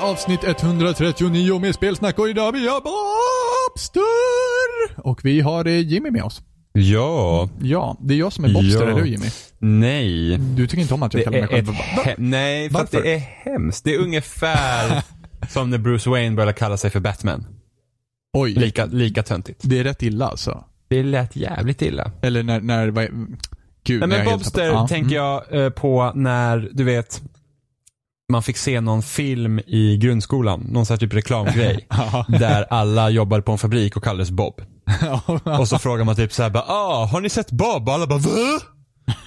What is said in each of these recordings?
avsnitt 139 med spelsnack och idag vi har Bobster! Och vi har eh, Jimmy med oss. Ja. Ja, det är jag som är Bobster, Ja. eller hur Jimmy? Nej. Du tycker inte om att jag Det kallar mig själv för he- Nej, för att det är hemskt. Det är ungefär som när Bruce Wayne började kalla sig för Batman. Oj, Lika, lika töntigt. det är rätt illa alltså. Det lät jävligt illa. Eller när, när, vad, gud. Nej men Bobster tänker mm. jag eh, på när, du vet, man fick se någon film i grundskolan, någon sån här typ reklamgrej. Ja. där alla jobbade på en fabrik och kallades Bob. Och så frågar man typ såhär bara, ah, har ni sett Bob? Och alla bara, va?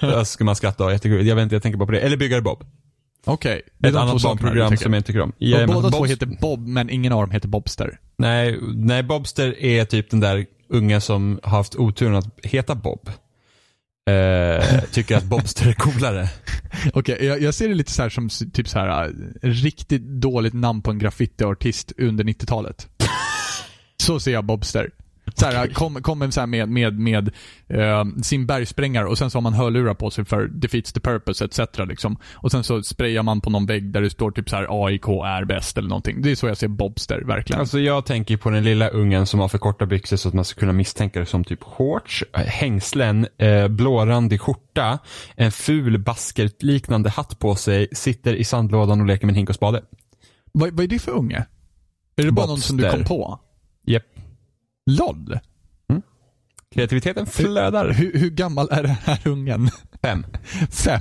Då ska man skratta och jättekul. Jag vet inte, jag tänker bara på det. Eller Byggare Bob. Okej, är Ett två annat barnprogram som jag inte tycker om. Jajamän, båda två Bobs- heter Bob, men ingen av dem heter Bobster. Nej, nej, Bobster är typ den där ungen som har haft oturen att heta Bob. Eh, tycker att Bobster är coolare. Okej, jag, jag ser det lite så som typ så här äh, riktigt dåligt namn på en graffitiartist under 90-talet. så ser jag Bobster. Så här, kom, kommer så här med, med, med eh, sin bergsprängare och sen så har man hörlurar på sig för defeats the purpose etc. Liksom. Och sen så sprayar man på någon vägg där det står typ så här AIK är bäst eller någonting. Det är så jag ser Bobster verkligen. Alltså jag tänker på den lilla ungen som har för korta byxor så att man ska kunna misstänka det som typ shorts, eh, hängslen, eh, blårandig skjorta, en ful baskerliknande hatt på sig, sitter i sandlådan och leker med en hink och spade. vad, vad är det för unge? Är det bara någon som du kom på? Japp. LOL? Kreativiteten flödar. Hur, hur gammal är den här ungen? Fem. Fem?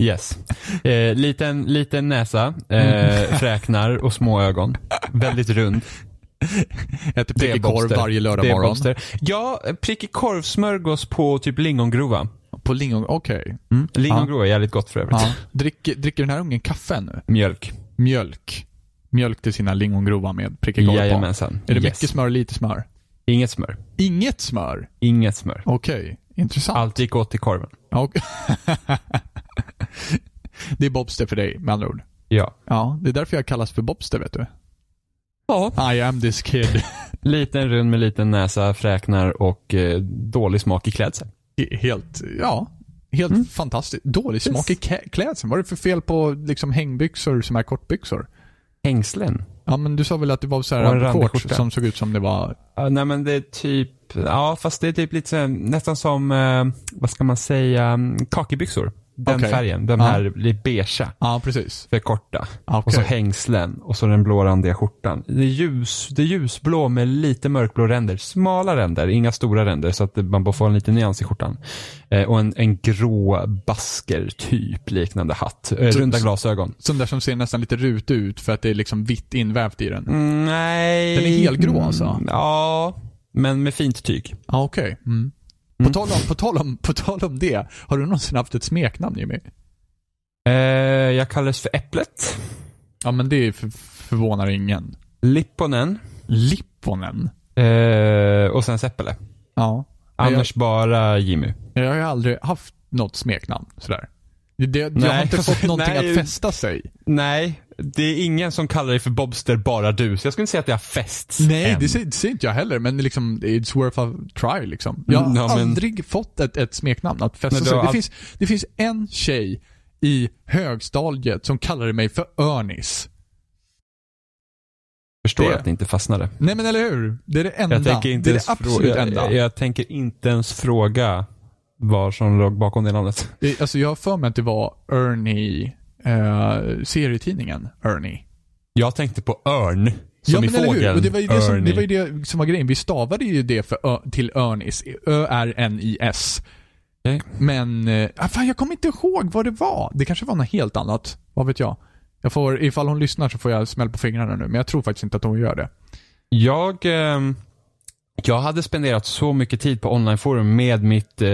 Yes. Eh, liten, liten näsa, eh, fräknar och små ögon. Väldigt rund. Äter prickig korv varje lördag morgon. Bobster. Ja, prickig korvsmörgås på typ lingongrova. På lingon, okej. Lingongrova är jävligt gott för övrigt. Ja. Dricker, dricker den här ungen kaffe nu? Mjölk. Mjölk. Mjölk till sina lingongrova med prickig korv på. Jajamensan. Är det Yes. mycket smör och lite smör? Inget smör. Inget smör? Inget smör. Okej, intressant. Allt gick åt till korven. Ja, ok- det är Bobster för dig, med andra ord. Ja. Ja, det är därför jag kallas för Bobster, vet du. Ja. I am this kid. Liten rund med liten näsa, fräknar och eh, dålig smak i klädseln. Helt, ja. Helt fantastiskt. Dålig smak i klädseln. Vad är det för fel på liksom hängbyxor som är kortbyxor? Hängslen? Ja, men du sa väl att det var så här shorts som såg ut som det var... Ja, nej men det är typ, ja fast det är typ lite så här, nästan som, eh, vad ska man säga, mm, kakibyxor. Den Okej. färgen, de Ja. här lite beigea. Ja, precis. För korta. Ja, Och så hängslen och så den blårandiga skjortan. Det är, ljus, det är ljusblå med lite mörkblå ränder. Smala ränder, inga stora ränder så att man bara får en liten nyans i skjortan. Eh, och en, en grå basker typ liknande hatt. Eh, Så- runda glasögon. Sån där som ser nästan lite rutig ut för att det är liksom vitt invävt i den. Mm, nej. Den är helgrå, alltså? Mm, Ja, men med fint tyg. Ja, okej. Mm. På, tal om, på, tal om, på tal om det, har du någonsin haft ett smeknamn Jimmy? Eh, jag kallas för Äpplet. Ja, men det för, förvånar ingen. Lipponen. Lipponen? Eh, och sen Seppele. Ja. Annars bara Jimmy. Jag, jag har ju aldrig haft något smeknamn sådär. Det, det, jag har Nej. inte fått någonting Nej. att fästa sig. Nej, det är ingen som kallar dig för Bobster, bara du. Så jag skulle inte säga att det har fästs Nej, än. det säger, det säger inte jag heller, men liksom, it's worth a try liksom. Jag har Mm, men- aldrig fått ett, ett smeknamn att fästa Men sig. Det, all- finns, det finns en tjej i högstadiet som kallade mig för Örnis. förstår det- att det inte fastnade. Nej men eller hur? Det är det enda. Jag tänker inte det är det absolut fråga, enda. jag, jag tänker inte ens fråga vad som låg bakom det namnet. Det, alltså jag har för mig att det var Ernie, eh, serietidningen Ernie. Jag tänkte på örn, som i men eller hur? fågeln. Och det var, ju det, som, det var ju det som var grejen. Vi stavade ju det för ö, till Örnis. Ö-R-N-I-S. Okej. Men, eh, ah, fan jag kommer inte ihåg vad det var. Det kanske var något helt annat. Vad vet jag. Jag får, ifall hon lyssnar så får jag smäll på fingrarna nu, men jag tror faktiskt inte att hon gör det. Jag, ehm, jag hade spenderat så mycket tid på onlineforum med mitt eh,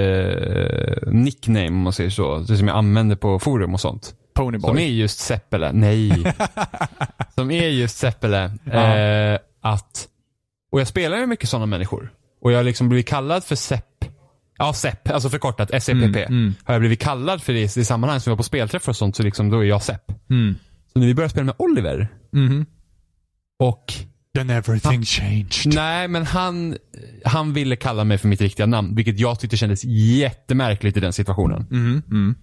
nickname, om man säger så. Det som jag använder på forum och sånt. Ponyboy. Som är just Seppele. Nej. som är just Seppele. Eh, att, och jag spelar med mycket sådana människor. Och jag har liksom blivit kallad för Sepp. Ja, Sepp, alltså förkortat SEPP. Mm, mm. Har jag blivit kallad för det i sammanhang som jag var på spelträffar och sånt, så liksom då är jag Sepp. Mm. Så när vi började spela med Oliver Mhm. och Then everything changed. Nej, men han, han ville kalla mig för mitt riktiga namn, vilket jag tyckte kändes jättemärkligt i den situationen. Mhm. Mm.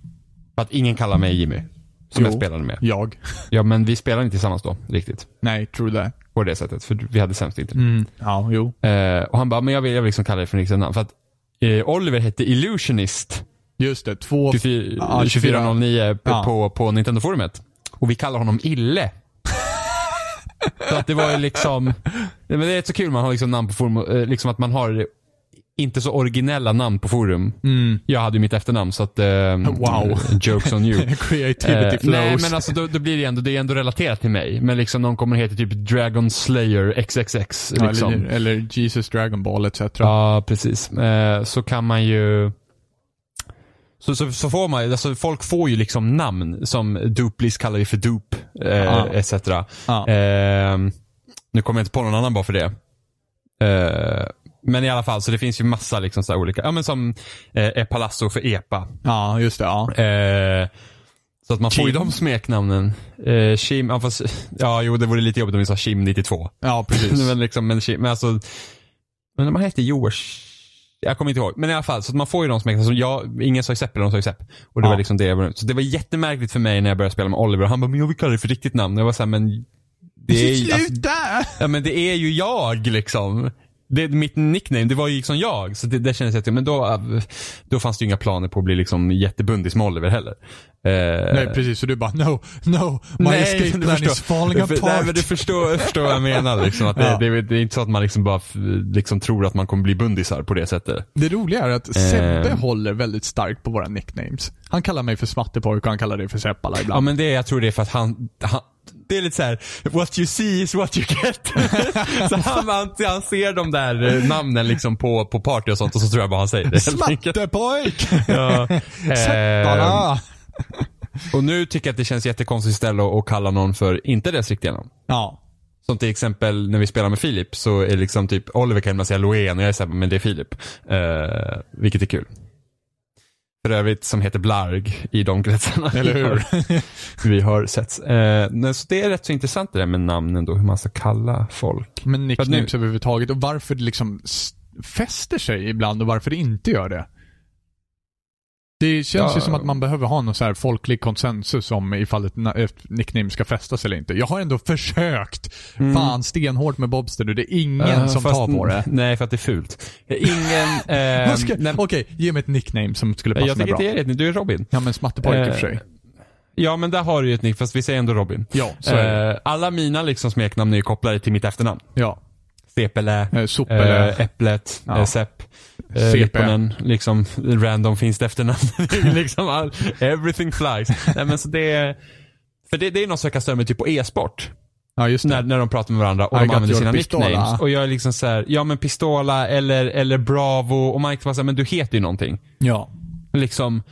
För att ingen kallar mig Jimmy. som jag Jo. spelade med. Jag. Ja, men vi spelade inte tillsammans då, riktigt. Nej, true that. På det sättet, för vi hade sämst internet. Mm. Ja, jo. Eh, och han bara, men jag vill, jag vill liksom kalla det för en riktigt namn. För att eh, Oliver hette Illusionist Just det. Två... 24, Ja, 2409 på, Ja. på, på Nintendo-forumet. Och vi kallar honom Ille. Så att det var ju liksom, men det är så kul man har liksom namn på forum, eh, liksom att man har inte så originella namn på forum. Mm. Jag hade ju mitt efternamn så att, eh, Wow. jokes on you. Creativity Eh, flows. nej men alltså då, då blir det ändå, det är ändå relaterat till mig. Men liksom någon kommer heta typ Dragon Slayer XXX. Ja, Liksom. eller, eller Jesus Dragon Ball etc. Ja, precis. Eh, så kan man ju... Så, så, så får man alltså folk får ju liksom namn som Duplis kallar vi för Dup, eh, Ja. etc. Ja. Eh, nu kommer jag inte på någon annan bara för det. Eh, men i alla fall, så det finns ju massa liksom så olika, ja men som eh, är Palazzo för EPA. ja, just det. Ja. Eh, så att man får ju de smeknamnen. Eh, Kim, ja, fast, ja jo det vore lite jobbigt om vi sa Kim 92. ja, precis. men liksom, men, Kim- men alltså, men han hette Joars, jag kommer inte ihåg. Men i alla fall, så att man får ju de smeknamnen. Så jag, ingen sa ju Sepp, eller de sa ju Sepp. Och det Ja. var liksom det jag var Så det var jättemärkligt för mig när jag började spela med Oliver. Han bara, men jag vill kalla det för riktigt namn. Jag var såhär, men det är ju, alltså, Sluta! ja, men det är ju jag liksom. Det, mitt nickname, det var ju liksom jag. Så det, det kändes jätte, men då, då fanns det ju inga planer på att bli liksom jättebundis med Oliver heller. Eh, Nej, precis. Så du bara no, no, my escape men du plan förstår. is falling apart. Nej, men du förstår, förstår vad jag menar. Liksom, att det, Ja. det, det är inte så att man liksom bara liksom tror att man kommer bli bundisar på det sättet. Det roliga är att Sebbe Eh. håller väldigt starkt på våra nicknames. Han kallar mig för Smattepojk och han kallar dig för Seppala Ja ibland. men det, jag tror det är för att han, han det är lite så här: what you see is what you get. så han, han, han ser de där eh, namnen liksom på, på party och sånt och så tror jag bara han säger det. Smattepojk! Ja. Eh, och nu tycker jag att det känns jättekonstigt istället att kalla någon för inte dess riktiga namn. Ja. Som till exempel när vi spelar med Filip så är liksom typ Oliver kan man säga Loen och jag är såhär, men det är Filip. Eh, vilket är kul. För övrigt som heter Blarg i de kretsarna. Eller hur? vi har sett. Eh, så det är rätt så intressant det där med namnen då, hur man ska kalla folk. Men nicknames att överhuvudtaget och varför det liksom fäster sig ibland och varför det inte gör det. Det känns Ja. ju som att man behöver ha någon så här folklig konsensus om ifall ett, ett nickname ska fästas eller inte. Jag har ändå försökt. Fan stenhårt med Bobster nu. Det är ingen Eh, som fast- tar på det. Nej, för att det är fult. Ingen... Eh, Okej, ge mig ett nickname som skulle passa jag mig tycker bra. inte det är rätt. Du är Robin. Ja men smattepojke i och för Eh, sig. Ja, men där har du ju ett nick, fast vi säger ändå Robin. Ja, så är det. Eh, alla mina liksom smeknamn är ju kopplade till mitt efternamn. Ja. Sepele, Eh, eh, Äpplet, Ja. eh, Sepp, eh, CP. Reponen, liksom random finns efternamn. liksom all, everything flies. Nej, men så det är, för det, det är något som jag kan störa mig typ på e-sport. ja, just När, det. när de pratar med varandra och I de använder sina pistola. nicknames. Och jag är liksom så här, ja men Pistola eller, eller Bravo och Mike så här, men du heter ju någonting. Ja. Liksom,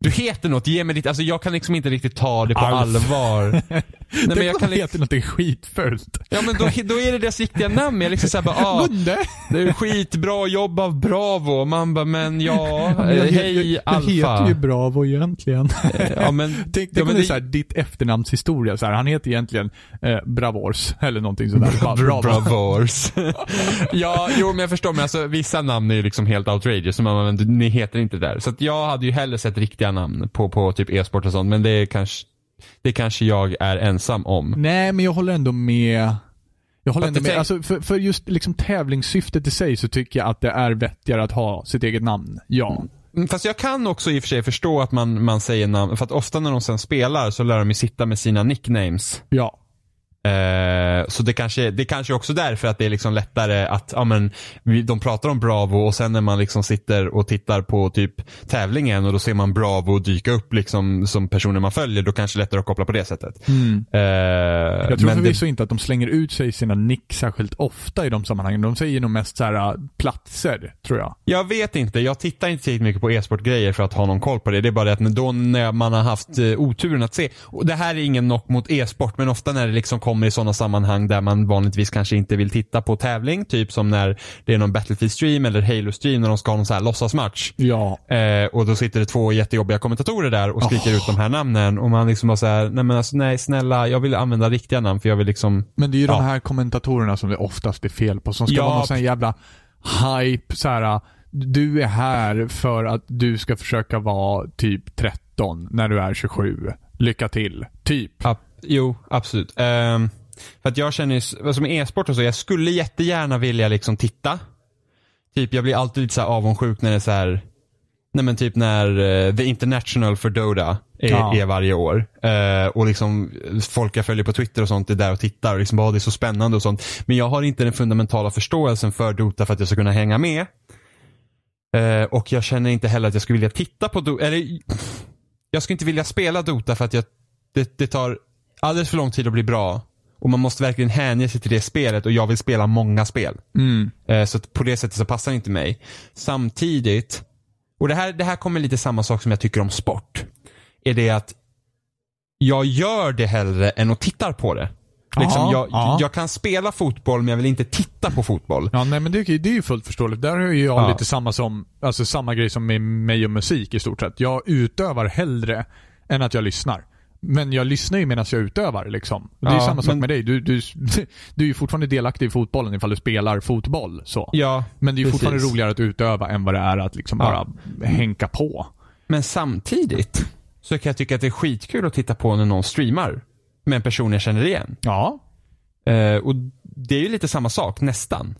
du heter något, ge mig ditt, alltså jag kan liksom inte riktigt ta det på Alf. allvar. Nej, men jag kan liksom, heter någonting skitfult. ja men då, då är det deras riktiga namn. Jag liksom såhär bara, ah, det är skitbra jobb av Bravo. Man bara, men ja, Jag, eh, jag, hej jag, jag Alfa. heter ju Bravo egentligen. Ja men, Tänk, ja, men det är det- så här, ditt efternamnshistoria. Så här, han heter egentligen eh, Bravors eller någonting sådär. Bravo. Bravors. ja, jo men jag förstår, men alltså vissa namn är ju liksom helt outrageous. Man, men ni heter inte där. Så att jag hade ju hellre sett riktiga namn på, på typ e-sport och sånt, men det är kanske, det kanske jag är ensam om. Nej, men jag håller ändå med. Jag håller ändå med. Alltså, för, för just liksom tävlingssyftet i sig så tycker jag att det är vettigare att ha sitt eget namn. Ja. Mm, Fast jag kan också i och för sig förstå att man, man säger namn, för att ofta när de sen spelar så lär de ju sitta med sina nicknames. Ja. Eh, så det kanske, det kanske också därför att det är liksom lättare att, ja men, vi, de pratar om Bravo och sen när man liksom sitter och tittar på typ tävlingen och då ser man Bravo dyka upp liksom som personer man följer, då kanske det är lättare att koppla på det sättet. Mm. Eh, Jag tror men det, förvisso inte att de slänger ut sig sina nick särskilt ofta i de sammanhangen. De säger nog mest så här äh, platser, tror jag. jag vet inte, jag tittar inte tillräckligt mycket på e-sportgrejer för att ha någon koll på det. Det är bara det att då när man har haft eh, oturen att se, och det här är ingen knock mot e-sport, men ofta när det liksom kommer i sådana sammanhang där man vanligtvis kanske inte vill titta på tävling, typ som när det är någon Battlefield-stream eller Halo-stream när de ska ha någon så här låtsasmatch. Ja. Eh, och då sitter det två jättejobbiga kommentatorer där och skriker ut de här namnen och man liksom bara såhär, nej men alltså nej snälla, jag vill använda riktiga namn för jag vill liksom Men det är ju Ja. de här kommentatorerna som det oftast är fel på. Som ska Ja. vara någon sån här jävla hype, så här. Du är här för att du ska försöka vara typ 13 när du är 27. lycka till. Typ. Ab- jo, absolut. Ehm, för att jag känner, ju- som är e-sport och så, jag skulle jättegärna vilja liksom titta. Typ, jag blir alltid lite så här avundsjuk när det är så här, nej men typ när eh, The International för Dota är, Ja. är varje år. Eh, och liksom folk jag följer på Twitter och sånt är där och tittar och liksom, bara, det är så spännande och sånt. Men jag har inte den fundamentala förståelsen för Dota för att jag ska kunna hänga med. Eh, och jag känner inte heller att jag skulle vilja titta på Dota, eller jag skulle inte vilja spela Dota för att jag, det, det tar alldeles för lång tid att bli bra. Och man måste verkligen hänge sig till det spelet och jag vill spela många spel. Mm. Eh, Så på det sättet så passar det inte mig. Samtidigt, och det här, det här kommer lite samma sak som jag tycker om sport. Är det att jag gör det hellre än att tittar på det. Liksom, Ja, jag, ja. jag kan spela fotboll men jag vill inte titta på fotboll. Ja, nej men det, det är ju fullt förståeligt. Där är ju jag Ja. lite samma som, alltså samma grej som med mig och musik i stort sett. Jag utövar hellre än att jag lyssnar. Men jag lyssnar ju medan jag utövar liksom. Det är Ja, samma sak men- med dig. Du, du, du är ju fortfarande delaktig i fotbollen ifall du spelar fotboll. Så. Ja, Men det är ju precis. fortfarande roligare att utöva än vad det är att liksom bara hänka på. Men samtidigt så kan jag tycka att det är skitkul att titta på när någon streamar med en person jag känner igen. Ja. Eh, och det är ju lite samma sak, nästan.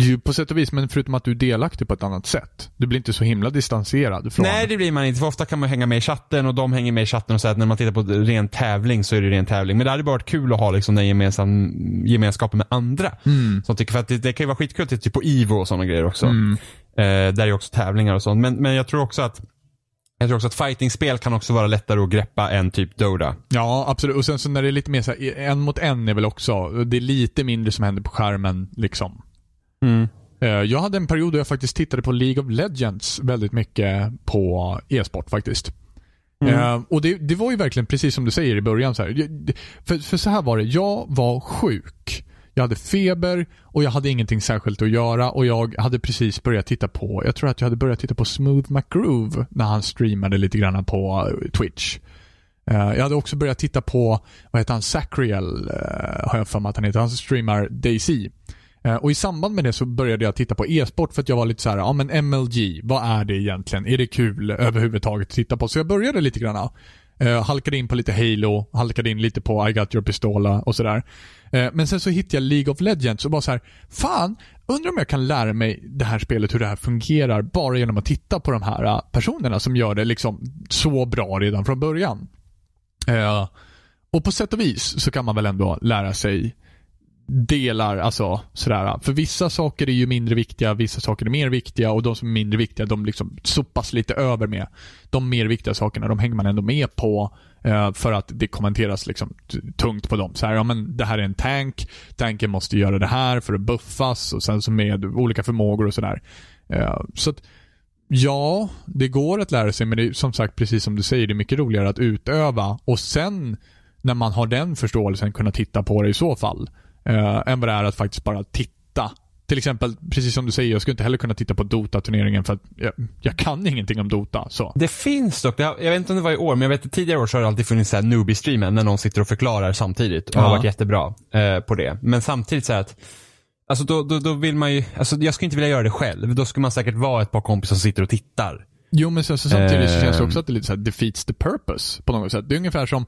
Ju på sätt och vis, men förutom att du är delaktig på ett annat sätt. Du blir inte så himla distanserad från... Nej, det blir man inte. För ofta kan man hänga med i chatten och de hänger med i chatten och säger att när man tittar på ren tävling så är det ren tävling. Men det hade bara varit kul att ha liksom den gemensam, gemenskapen med andra. Mm. Som tycker, för att det, det kan ju vara skitkul titta typ på Ivo och sådana grejer också. Mm. Eh, där är också tävlingar och sånt. Men, men jag tror också att jag tror också att fightingspel kan också vara lättare att greppa än typ Dota. Ja, absolut. Och sen så när det är lite mer så här, en mot en är väl också, det är lite mindre som händer på skärmen liksom. Mm. Eh, Jag hade en period då jag faktiskt tittade på League of Legends väldigt mycket på e-sport faktiskt. Eh, och det, det var ju verkligen precis som du säger i början. Så här. För, för så här var det, jag var sjuk. Jag hade feber och jag hade ingenting särskilt att göra och jag hade precis börjat titta på, jag tror att jag hade börjat titta på Smooth McGroove när han streamade lite grann på eh, Twitch. Jag hade också börjat titta på, vad heter han, Sacriel, har jag för mig att han heter. Han streamar Daisy. Eh, och i samband med det så började jag titta på e-sport för att jag var lite så här, ja men MLG, vad är det egentligen? Är det kul överhuvudtaget att titta på? Så jag började lite grann. Uh, halkade in på lite Halo, halkade in lite på I got your pistola och sådär. Uh, eh, men sen så hittade jag League of Legends och bara så här, fan, undrar om jag kan lära mig det här spelet, hur det här fungerar, bara genom att titta på de här personerna som gör det liksom så bra redan från början. Uh, och på sätt och vis så kan man väl ändå lära sig delar, alltså sådär. För vissa saker är ju mindre viktiga, vissa saker är mer viktiga och de som är mindre viktiga de liksom sopas lite över med. De mer viktiga sakerna, de hänger man ändå med på eh, för att det kommenteras liksom tungt på dem. Så här, ja men det här är en tank, tanken måste göra det här för att buffas och sen så med olika förmågor och sådär. Eh, så att Ja, det går att lära sig men det är som sagt precis som du säger, det är mycket roligare att utöva och sen när man har den förståelsen kunna titta på det i så fall. Eh, än vad det är att faktiskt bara titta. Till exempel, precis som du säger, jag skulle inte heller kunna titta på Dota-turneringen för att jag, jag kan ingenting om Dota. Så. Det finns dock, jag vet inte om det var i år, men jag vet att tidigare år så har det alltid funnits newbie-streamen när någon sitter och förklarar samtidigt. Och Ja. har varit jättebra eh, på det. Men samtidigt så här att Alltså då, då, då vill man ju, alltså jag skulle inte vilja göra det själv. Då skulle man säkert vara ett par kompisar som sitter och tittar. Jo, men sen så samtidigt så känns det också att det lite så här defeats the purpose på något sätt. Det är ungefär som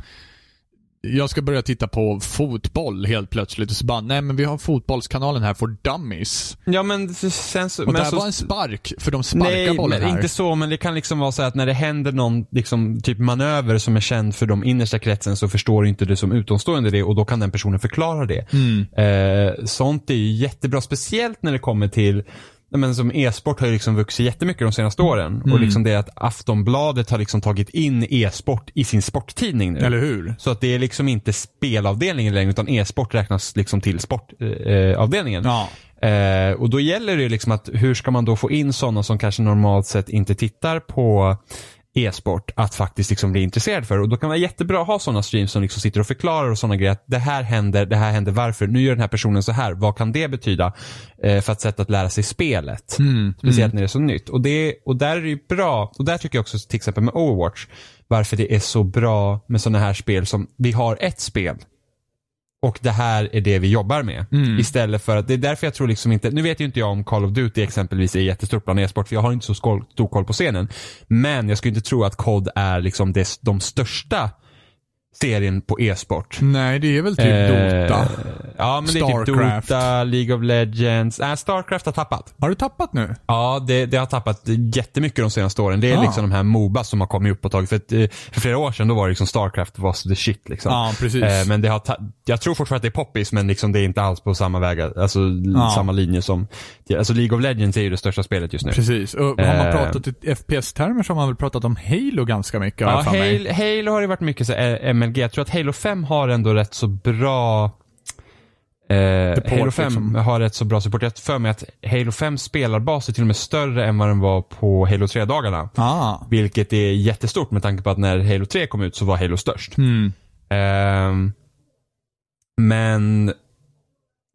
jag ska börja titta på fotboll helt plötsligt och så bara, nej men vi har fotbollskanalen här för dummies. Ja men sen så... Och men det här så, var en spark, för de sparkar Nej, bollen men här. inte så, men det kan liksom vara så att när det händer någon liksom, typ manöver som är känd för de innersta kretsen så förstår inte det som utomstående det och då kan den personen förklara det. Mm. Eh, sånt är ju jättebra, speciellt när det kommer till Nej, Men som e-sport har ju liksom vuxit jättemycket de senaste åren. Mm. Och liksom det att Aftonbladet har liksom tagit in e-sport i sin sporttidning nu. Eller hur? Så att det är liksom inte spelavdelningen längre utan e-sport räknas liksom till sportavdelningen. Eh, avdelningen. Ja. Eh, och då gäller det liksom att hur ska man då få in sådana som kanske normalt sett inte tittar på e-sport att faktiskt liksom bli intresserad för. Och då kan det vara jättebra att ha sådana streams som liksom sitter och förklarar och sådana grejer. Att det här händer, det här händer varför. Nu gör den här personen så här. Vad kan det betyda? Eh, för ett sätt att lära sig spelet. Mm. Speciellt när det är så nytt. Och, det, och där är det ju bra. Och där tycker jag också till exempel med Overwatch. Varför det är så bra med sådana här spel som, vi har ett spel. Och det här är det vi jobbar med. Mm. Istället för att, det är därför jag tror liksom inte, nu vet ju inte jag om Call of Duty exempelvis är jättestort bland e-sport, för jag har inte så stor koll på scenen. Men jag skulle inte tro att COD är liksom det, de största serien på e-sport. Nej, det är väl typ Eh, Dota. Ja, men det är typ Starcraft. Dota, League of Legends. Äh, Starcraft har tappat. Har du tappat nu? Ja, det, det har tappat jättemycket de senaste åren. Det är Ah. liksom de här Moba som har kommit upp och tagit. För, att, eh, för flera år sedan då var det liksom Starcraft was the shit liksom. Ja, precis. Eh, men det har jag tror fortfarande att det är poppis men liksom det är inte alls på samma väg, alltså Ja. samma linje som, alltså League of Legends är ju det största spelet just nu. Precis. Och har man Eh. pratat i FPS-termer så har man väl pratat om Halo ganska mycket Ja. Halo, Halo har det varit mycket så eh, MLG. Jag tror att Halo 5 har ändå rätt så bra Eh, Support, Halo 5 liksom. har rätt så bra support. Jag för mig att Halo 5 spelarbas är till och med större än vad den var på Halo 3-dagarna. Ah. Vilket är jättestort med tanke på att när Halo 3 kom ut så var Halo störst. Mm. Ehm, men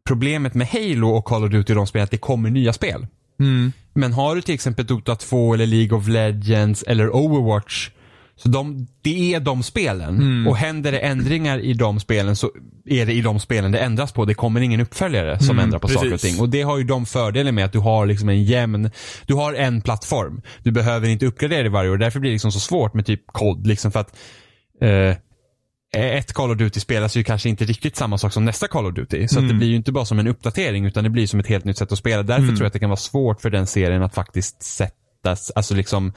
problemet med Halo och Call of Duty de spelar att det kommer nya spel. Mm. Men har du till exempel Dota 2 eller League of Legends eller Overwatch så de, det är de spelen. Mm. Och händer det ändringar i de spelen så är det i de spelen det ändras på. Det kommer ingen uppföljare som Mm, ändrar på saker och precis. ting. Och det har ju de fördelen med att du har liksom en jämn, du har en plattform. Du behöver inte uppgradera det varje år. Därför blir det liksom så svårt med typ kod. Liksom för att eh, ett Call of Duty spelas ju kanske inte riktigt samma sak som nästa Call of Duty. Så att det Mm. blir ju inte bara som en uppdatering utan det blir som ett helt nytt sätt att spela. Därför Mm. tror jag att det kan vara svårt för den serien att faktiskt sättas, alltså liksom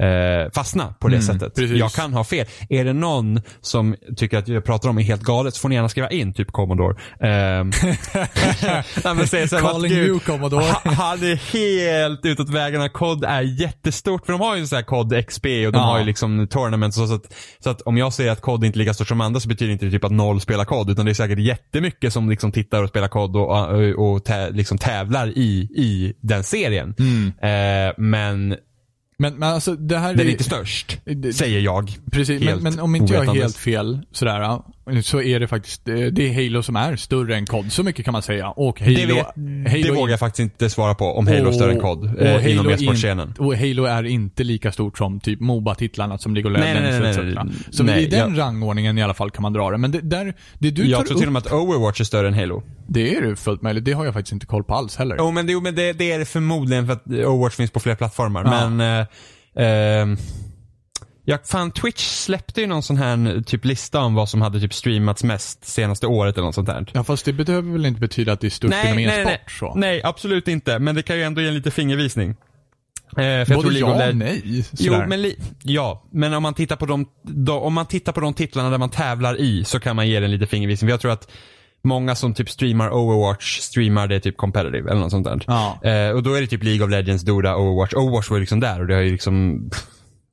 eh, fastna på det Mm, sättet. precis. Jag kan ha fel. Är det någon som tycker att jag pratar om är helt galet så får ni gärna skriva in, typ Commodore. Ehm, Nej, så Calling att, you Commodore. ha- Han är helt utåt vägarna. COD är jättestort. För de har ju så här COD XP och de Ja. har ju liksom tournaments och så. Att, så att om jag säger att COD inte är lika stort som andra så betyder inte det typ att noll spelar COD. Utan det är säkert jättemycket som liksom tittar och spelar COD och, och, och tä, liksom tävlar i, i den serien. Mm. Eh, men Men, men alltså det här den är är... inte störst. det- Säger jag. Precis, men, men om inte jag är helt fel sådär, så är det faktiskt, det det är Halo som är större än COD. Så mycket kan man säga. Och Halo... Det, vet, Halo det vågar jag faktiskt inte svara på om Halo är större än COD eh, inom är e-sportscenen. och Halo är inte lika stort som typ Moba-titlarna som League of Nej, Legends etc. Så nej, i den jag- rangordningen i alla fall kan man dra det. Men det, där, det du Jag tar tror upp, till och med att Overwatch är större än Halo. det är ju fullt möjligt. Det har jag faktiskt inte koll på alls heller. Jo men, det, men det, det är det förmodligen för att Overwatch finns på fler plattformar. Ja. Men eh, ehm, Ja, fan Twitch släppte ju någon sån här typ lista om vad som hade typ streamats mest senaste året eller något sånt där. Ja, fast det behöver väl inte betyda att det är störst inom e-sport nej, så? nej, absolut inte. Men det kan ju ändå ge en lite fingervisning. Eh, för jag Både of ja och nej. Jo, sådär. men li- ja, men om man tittar på de, då, om man tittar på de titlarna där man tävlar i så kan man ge den lite fingervisning. För jag tror att många som typ streamar Overwatch streamar det typ competitive eller något sånt där. Ja. Eh, och då är det typ League of Legends, Dota, Overwatch. Overwatch var ju liksom där och det har ju liksom,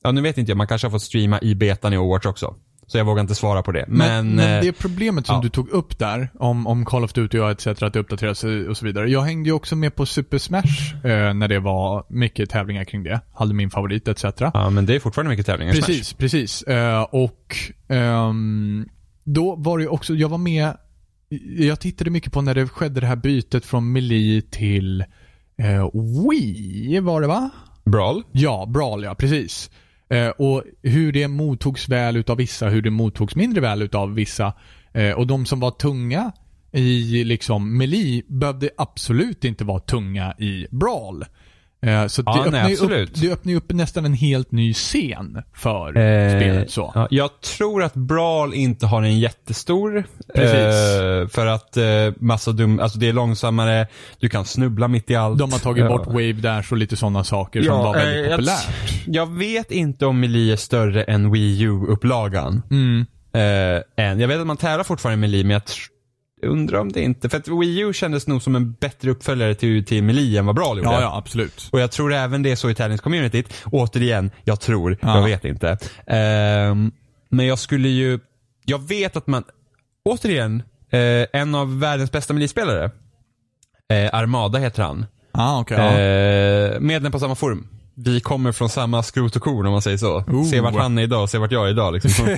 ja nu vet inte jag, man kanske har fått streama i betan i Overwatch också. Så jag vågar inte svara på det. Men, Men, men eh, det problemet som ja. du tog upp där, om, om Call of Duty och etc. att det uppdateras och så vidare. Jag hängde ju också med på Super Smash eh, när det var mycket tävlingar kring det. Hade min favorit etc. ja men det är fortfarande mycket tävlingar i Smash. Precis, precis. Eh, och ehm, då var det också, jag var med, jag tittade mycket på när det skedde det här bytet från Melee till eh, Wii, var det va? Brawl? Ja, Brawl ja, precis. Eh, och hur det mottogs väl utav vissa, hur det mottogs mindre väl utav vissa. Eh, och de som var tunga i liksom Meli behövde absolut inte vara tunga i Brawl. Eh, så Ja, det, öppnar nej, upp, det öppnar ju upp nästan en helt ny scen för Eh, spelet så. Ja, jag tror att Brawl inte har en jättestor. Precis. Eh, för att eh, massa dum, alltså det är långsammare, du kan snubbla mitt i allt. De har tagit Ja. bort Wave Dash och lite sådana saker som var väldigt eh, jag- populärt. Jag vet inte om Melee är större än Wii U-upplagan. Mm. Än. Jag vet att man tävlar fortfarande i Melee, men jag undrar om det inte, för att Wii U kändes nog som en bättre uppföljare till, till Melee än vad Brawl gjorde. Ja, ja, absolut. Och jag tror även det är så i tävlingscommunityt. Återigen, jag tror, Ja. jag vet inte. Ehm, men jag skulle ju, jag vet att man, återigen, eh, en av världens bästa Melee-spelare, eh, Armada heter han. Ah, okej. ja. Eh, medlem på samma forum. Vi kommer från samma skrot och korn om man säger så. Ooh. Se vart han är idag, se vart jag är idag. Liksom.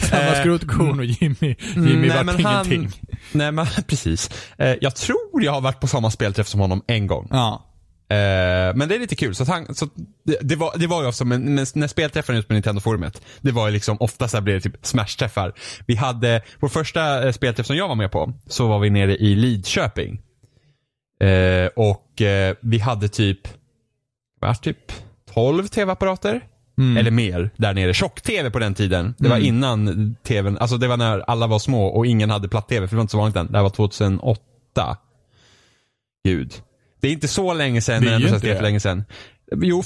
Samma eh, skrot och korn och Jimmy, Jimmy nej, vart men han- ingenting. Nej men precis. Eh, jag tror jag har varit på samma spelträff som honom en gång. Ja. Eh, men det är lite kul. Så, han, så det, det, var, det var ju också, men, men när spelträffarna ut på Nintendo-forumet, det var ju liksom, ofta så blev det typ Smash-träffar. Vi hade, vår första spelträff som jag var med på, så var vi nere i Lidköping. Och vi hade typ, var typ 12 tv-apparater. Mm. Eller mer där nere. Tjock-tv på den tiden. Det var Mm. innan tvn, alltså det var när alla var små och ingen hade platt-tv för det var inte så vanligt än. Det här var 2008. Gud. Det är inte så länge sedan Det är ju inte det. för länge sedan. Jo,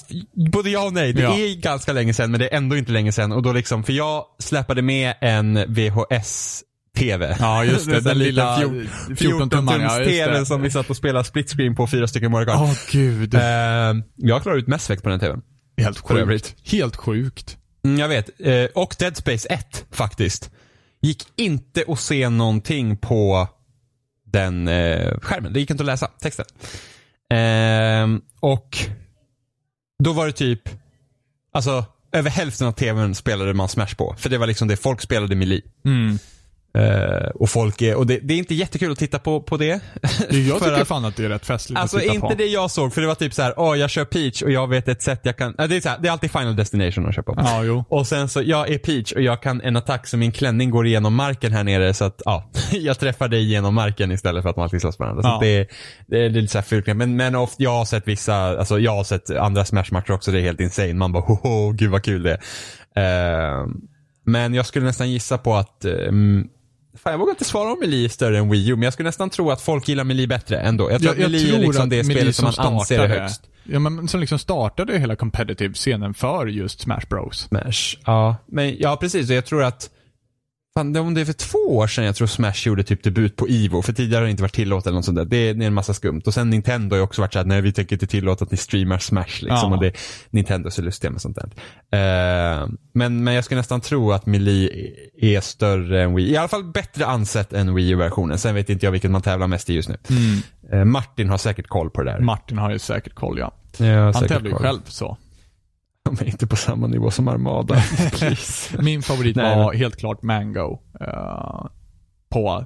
både ja och nej. Det Ja. är ganska länge sedan men det är ändå inte länge sedan. Och då liksom, för jag släpade med en VHS TV. Ja, just det. Den liten lilla fjol- 14 tummar. Ja, som vi satt och spelade split screen på fyra stycken Kart. Åh gud. Eh, jag klarade ut Mass Effect på den TVn. Helt sjukt. Helt sjukt. Mm, jag vet. Eh, och Dead Space 1 faktiskt. Gick inte att se någonting på den eh, skärmen. Det gick inte att läsa texten. Ehm, och då var det typ, alltså över hälften av tvn spelade man Smash på. För det var liksom det folk spelade Melee. Mm. Eh, och folk är, och det, det är inte jättekul att titta på, på det. Jag tycker att- fan att det är rätt festligt Alltså att titta inte på. det jag såg, för det var typ så här: åh jag kör Peach och jag vet ett sätt jag kan, äh, det, är så här, det är alltid Final Destination att köpa på. Ja, jo. Och sen så, jag är Peach och jag kan en attack så min klänning går igenom marken här nere så att, ja, jag träffar dig genom marken istället för att man alltid slåss varandra. Så Ja. det, det är lite såhär fult. Men, men of, jag har sett vissa, alltså jag har sett andra Smash-matcher också, det är helt insane. Man bara, hoho, gud vad kul det är. Eh, men jag skulle nästan gissa på att, um, fan jag vågar inte svara om Melee är större än Wii U, men jag skulle nästan tro att folk gillar Melee bättre ändå. Jag tror att Melee är liksom det spelet som man anser är högst. Ja, men som liksom startade hela competitive-scenen för just Smash Bros. Smash. Ja, men ja precis. Och jag tror att Fan, om det är för två år sedan jag tror Smash gjorde typ debut på Ivo, för tidigare har det inte varit tillåtet eller något sånt där. Det är, det är en massa skumt. Och sen Nintendo har ju också varit såhär, nej vi tänker inte tillåta att ni streamar Smash liksom. Ja. Och det, är så lustiga med sånt där. Eh, men, men jag skulle nästan tro att Melee är större än Wii. I alla fall bättre ansett än Wii U-versionen. Sen vet inte jag vilket man tävlar mest i just nu. Eh, Martin har säkert koll på det där. Martin har ju säkert koll, ja. Har Han tävlar ju själv så. De är inte på samma nivå som Armada. Min favorit Nej, var helt klart Mango. eh, på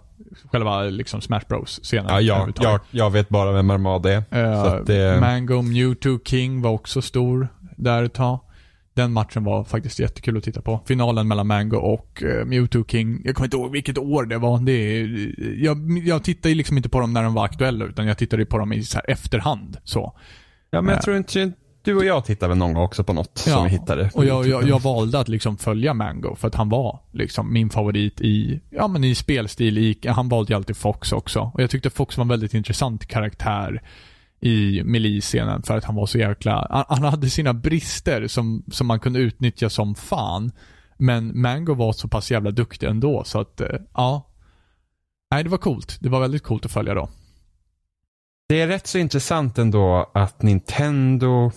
själva liksom Smash Bros-scenen. Ja, jag, överhuvudtaget. jag, jag vet bara vem Armada är. Så att det- Mango Mewtwo King var också stor där ett tag. Den matchen var faktiskt jättekul att titta på. Finalen mellan Mango och uh, Mewtwo King. Jag kommer inte ihåg vilket år det var. Det är, jag, jag tittar ju liksom inte på dem när de var aktuella, utan jag tittade på dem i så här efterhand. Så. Ja, men jag tror inte, du och jag tittar väl någon gång också på något som vi hittade. Och jag, jag, jag valde att liksom följa Mango för att han var liksom min favorit i, ja men i spelstil. I, han valde ju alltid Fox också. Och jag tyckte Fox var en väldigt intressant karaktär i Melee-scenen för att han var så jäkla, han, han hade sina brister som, som man kunde utnyttja som fan. Men Mango var så pass jävla duktig ändå så att, eh, ja. Nej, det var coolt. Det var väldigt coolt att följa då. Det är rätt så intressant ändå att Nintendo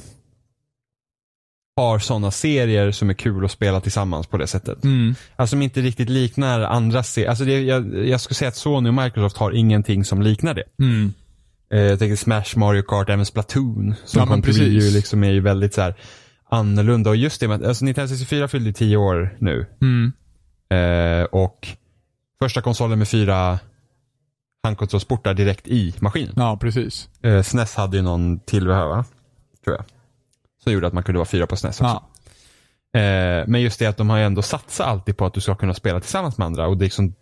har sådana serier som är kul att spela tillsammans på det sättet. Mm. Alltså som inte riktigt liknar andra serier. Alltså det, jag, jag skulle säga att Sony och Microsoft har ingenting som liknar det. Mm. Eh, jag tänker Smash, Mario Kart, även Splatoon. Som Ja, kom till Wii liksom är ju väldigt så här annorlunda. Och just det med att, alltså Nintendo 64 fyllde 10 år nu. Mm. Eh, och första konsolen med fyra handkontrollsportar direkt i maskinen. Ja, precis. Eh, SNES hade ju någon tillbehör va? Tror jag. Så gjorde att man kunde vara fyra på SNES också. Ja. Eh, men just det att de har ju ändå satsat alltid på att du ska kunna spela tillsammans med andra. Och det är liksom,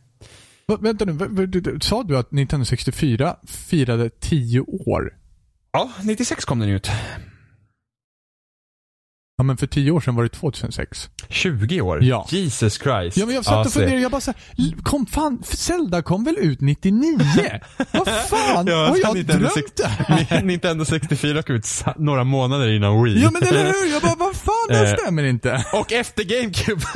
Va, vänta nu, sa du att Nintendo 64 firade 10 år? ja, 96 kom den ut. Ja men för 10 år sedan var det 2006. 20 år? Ja. Jesus Christ. Ja men jag satt och se. funderade, jag bara såhär, kom fan, Zelda kom väl ut 99? Vad fan, Ja, har jag Nintendo drömt det här? Nintendo 64 kom ut några månader innan Wii. Ja men eller hur? Jag bara, vad fan, det Eh. stämmer inte. Och efter GameCube.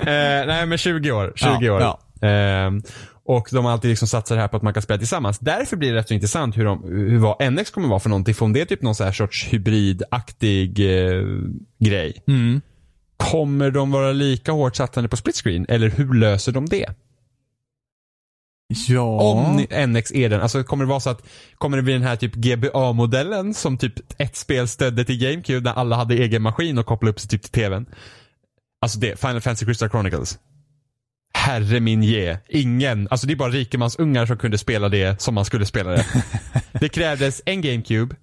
eh, nej men 20 år. 20 Ja, år. ja. Ehm, och de har alltid liksom satsat här på att man kan spela tillsammans. Därför blir det rätt så intressant hur, de, hur vad NX kommer vara för någonting. För om det är typ någon så här sorts hybridaktig eh, grej. Mm. Kommer de vara lika hårt satsande på split screen? Eller hur löser de det? Ja. Om NX är den. Alltså kommer det vara så att, kommer det bli den här typ GBA-modellen som typ ett spel stödde till GameCube när alla hade egen maskin och kopplade upp sig typ till TVn? Alltså det, Final Fantasy Crystal Chronicles. Herre min ge. Ingen, alltså det är bara rikemansungar som kunde spela det som man skulle spela det. det krävdes en GameCube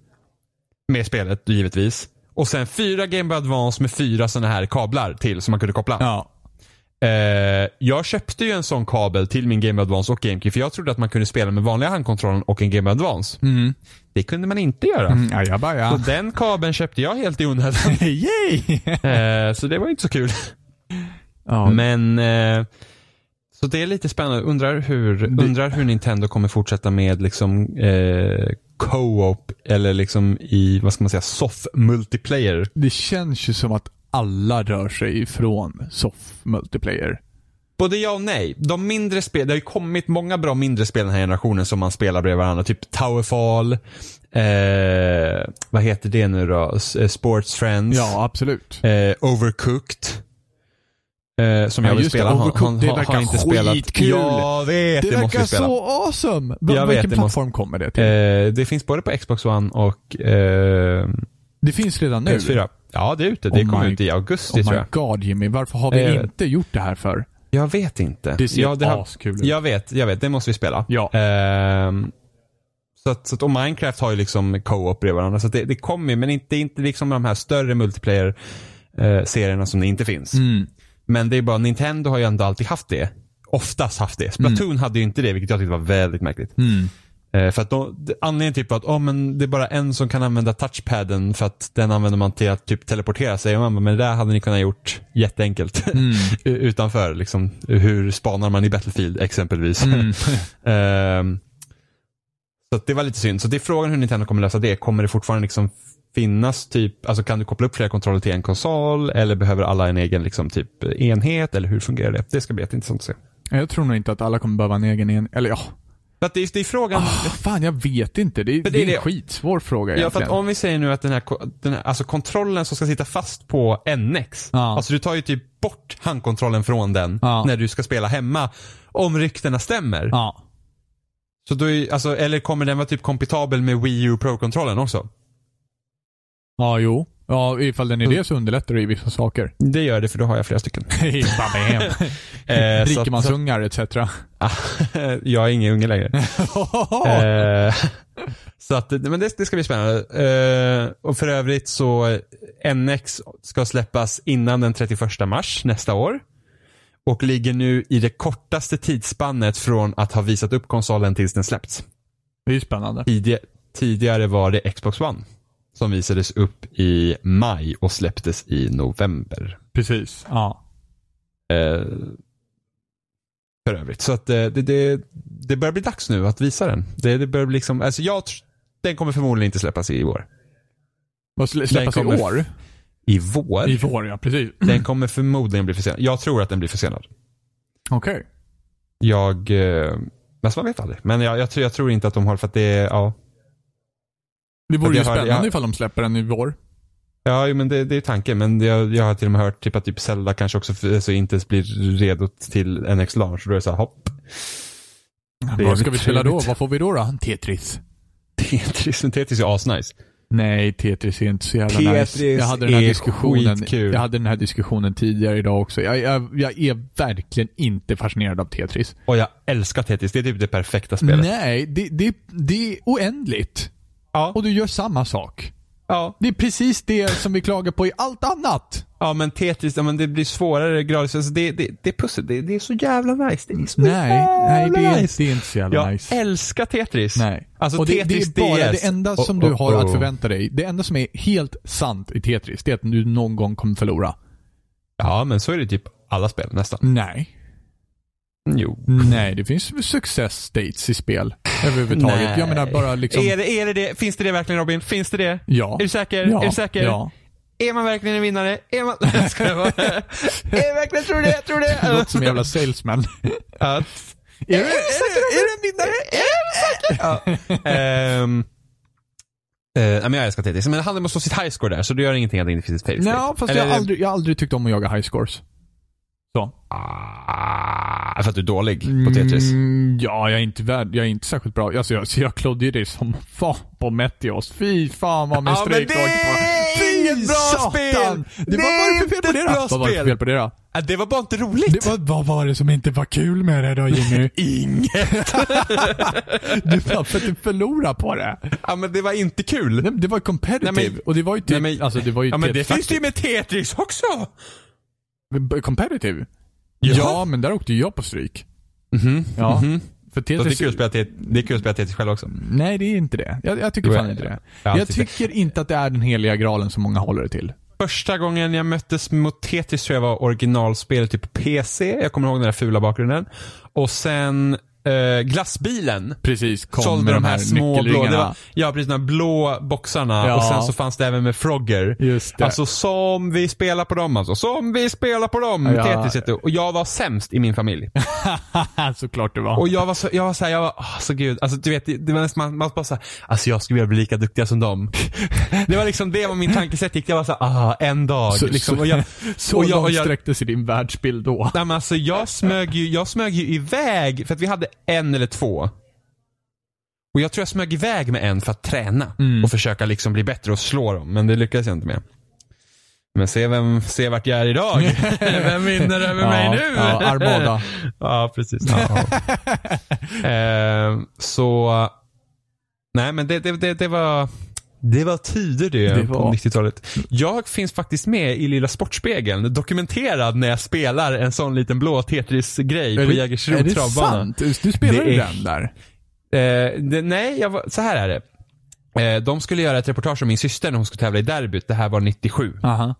med spelet givetvis. Och sen fyra Game Boy Advance med fyra sådana här kablar till som man kunde koppla. Ja. Eh, jag köpte ju en sån kabel till min Game Boy Advance och GameCube för jag trodde att man kunde spela med vanliga handkontrollen och en Game Boy Advance. Mm. Det kunde man inte göra. Mm, ja, bara, Så ja. den kabeln köpte jag helt i onödan. Yay! eh, så det var inte så kul. ja, Men eh, så det är lite spännande. Undrar hur, undrar hur Nintendo kommer fortsätta med liksom eh, co-op eller liksom i, vad ska man säga, soft multiplayer. det känns ju som att alla rör sig ifrån soft multiplayer. Både ja och nej. De mindre spel, det har ju kommit många bra mindre spel den här generationen som man spelar bredvid varandra. Typ Towerfall, eh, vad heter det nu då? Eh, Sports Friends, Ja, absolut. eh, Overcooked. Eh, som Ja, jag vill just det. spela. Har- Overcooked, det har- har verkar inte spelat. skitkul. Jag vet, det, Det måste verkar spela. så awesome! Va, Jag vet, vilken måste- plattform kommer det till? Eh, det finns både på Xbox One och eh, det finns redan nu. PS4. Ja, det är ute. Det Oh kommer my- ut i augusti Oh tror my jag. god Jimmy, varför har vi Eh, inte gjort det här för? Jag vet inte. Det ser ja, det har, askul ut. Jag vet, jag vet. Det måste vi spela. Ja. Ehm, så att, så att, och Minecraft har ju liksom co-op bredvid varandra. Så det, det kommer ju, men inte, inte liksom de här större multiplayer-serierna som det inte finns. Mm. Men det är bara, Nintendo har ju ändå alltid haft det. Oftast haft det. Splatoon hade ju inte det, vilket jag tyckte var väldigt märkligt. Mm. Eh, för att då, anledningen typ att oh, men det är bara en som kan använda touchpaden för att den använder man till att typ teleportera sig. Och man bara, men det där hade ni kunnat gjort jätteenkelt. Mm. Utanför liksom, hur spanar man i Battlefield exempelvis. Mm. Ehm, så det var lite synd. Så det är frågan hur Nintendo kommer lösa det. Kommer det fortfarande liksom finnas typ, alltså kan du koppla upp flera kontroller till en konsol eller behöver alla en egen liksom typ enhet eller hur fungerar det? Det ska bli jätteintressant att se. Jag tror nog inte att alla kommer behöva en egen en... Eller ja, För att det, är, det är frågan. Ah, fan jag vet inte. Det, är- det, det är en det. skitsvår fråga Ja, för egentligen. att om vi säger nu att den här, den här alltså kontrollen som ska sitta fast på NX. Ja. Alltså du tar ju typ bort handkontrollen från den Ja. när du ska spela hemma. Om ryktena stämmer. Ja. Så då är, alltså, eller kommer den vara typ kompatibel med Wii U Pro-kontrollen också? Ja, jo. Ja, ifall den är det så underlättar det ju vissa saker. Det gör det för då har jag flera stycken. Eh, Rikemansungar etc. jag är ingen unge längre. Eh, så att, men det, det ska bli spännande. Eh, och för övrigt så, NX ska släppas innan den 31 mars nästa år. Och ligger nu i det kortaste tidsspannet från att ha visat upp konsolen tills den släppts. det är ju spännande. Tidigare var det Xbox One. Som visades upp i maj och släpptes i november. Precis. Ja. Eh, för övrigt. Så att eh, det, det, det börjar bli dags nu att visa den. Det, det börjar bli liksom, alltså jag, den kommer förmodligen inte släppas i år. Vad släppas i år? I vår? I vår, ja. Precis. Den kommer förmodligen bli försenad. Jag tror att den blir försenad. Okej. Jag, eh, men man vet aldrig. Men jag, jag, tror, jag tror inte att de har, för att det ja. Det vore ju spännande jag- ifall de släpper den i vår. Ja, men det, det är tanken. Men jag, jag har till och med hört typ att typ Zelda kanske också för, alltså, inte blir redo till NX launch. Då är det så här, hopp. Det Vad ska vi spela då? Vad får vi då då? Tetris. Tetris, Tetris är asnice. Nej, Tetris är inte så jävla Tetris nice. Jag hade den här är diskussionen. skitkul. Jag hade den här diskussionen tidigare idag också. Jag, jag, jag är verkligen inte fascinerad av Tetris. Och jag älskar Tetris. Det är typ det perfekta spelet. Nej, det, det, det är oändligt. Ja. Och du gör samma sak. Ja. Det är precis det som vi klagar på i allt annat. Ja men Tetris, ja, men det blir svårare gradvis. Alltså det, det, det är pussel, det, det är så jävla nice. Det är så Nej, nej jävla det, är, nice. det är inte så jävla Jag nice. älskar Tetris. Nej. Alltså och det, Tetris det är bara DS. det enda som Oh, du oh, har att oh. förvänta dig. Det enda som är helt sant i Tetris, det är att du någon gång kommer förlora. Ja men så är det typ alla spel nästan. Nej. Jo. Nej, det finns success states i spel. Överhuvudtaget. Nej. Jag menar bara liksom... Är, det, är det det? Finns det det verkligen Robin? Finns det det? Ja. Är du säker? Ja. Är du säker? Ja. Är man verkligen en vinnare? Är man... Jag skojar bara. är jag verkligen, tror du det? Tror du Det det? låter som en jävla salesman. Ja. är, du, är, du, är du en vinnare? Ja. Ehm, eh, nej, men jag älskar Tetris. Men det handlar om att slå sitt highscore där, så det gör ingenting att det inte finns ett fail state. Nej, fast Eller- jag har, aldrig, jag har aldrig tyckt om att jaga high scores. Så. Ah, för att du är dålig på Tetris. Mm, ja, jag är inte värd, jag är inte särskilt bra. Alltså jag, så jag klodde ju det som fan på Meteos. Fy fan vad min Ja, är Fy inget bra spel! Det var, var det fel på inte det ett då? bra Vad var det för spel. fel på det då? Det var bara inte roligt. Det var, vad var det som inte var kul med det då Jimmy? Inget. du bara för att du förlorade på det. ja, men det var inte kul. Nej, Det var competitive. Nej, men- och det var ju typ, Nej, men- alltså det var ju Ja, men det finns det ju med Tetris också. Competitive? Ja, men där åkte jag på stryk. Mhm. Ja. Mhm. För Så det är Tetris... kul att spela Tetris, det är kul att spela Tetris själv också. Nej, det är inte det. Jag, jag tycker fan inte det. jag Jag tycker- tycker inte att det är den heliga graalen som många håller det till. Första gången jag möttes mot Tetris tror jag var originalspelet typ på PC. Jag kommer ihåg den där fula bakgrunden. Och sen eh, glassbilen. Precis, kom sålde med de här små blå, det var, ja precis de här blå boxarna Ja. och sen så fanns det även med Frogger. Just det. Alltså som vi spelar på dem alltså. Som vi spelar på dem. Ja. Tetris heter. Och jag var sämst i min familj. Såklart det var. Och jag var så, jag var så här, jag var, åh, så gud. Alltså du vet, det, var nästan, man, man bara såhär, alltså jag skulle vilja bli lika duktiga som dem. det var liksom, det var min tankesätt gick. Jag var såhär, ah, en dag. Så- liksom. och jag, så och jag, och långt jag, sträckte sig din världsbild då. Nej, men alltså, jag, smög ju, jag smög ju iväg, för att vi hade en eller två. Och jag tror jag smög iväg med en för att träna Mm. och försöka liksom bli bättre och slå dem, men det lyckades jag inte med. Men se, vem, se vart jag är idag. vem vinner över mig nu? Ja, Armada. ja, precis. Ja. eh, så, nej men det, det, det, det var det var tider det, Det på var- 90-talet. Jag finns faktiskt med i Lilla Sportspegeln, dokumenterad när jag spelar en sån liten blå Tetris-grej på är Jägersro det travbana. sant? Du, spelade Det är- den där? Eh, det, nej, jag var, så här är det. Eh, de skulle göra ett reportage om min syster när hon skulle tävla i derbyt. Det här var 97. Aha.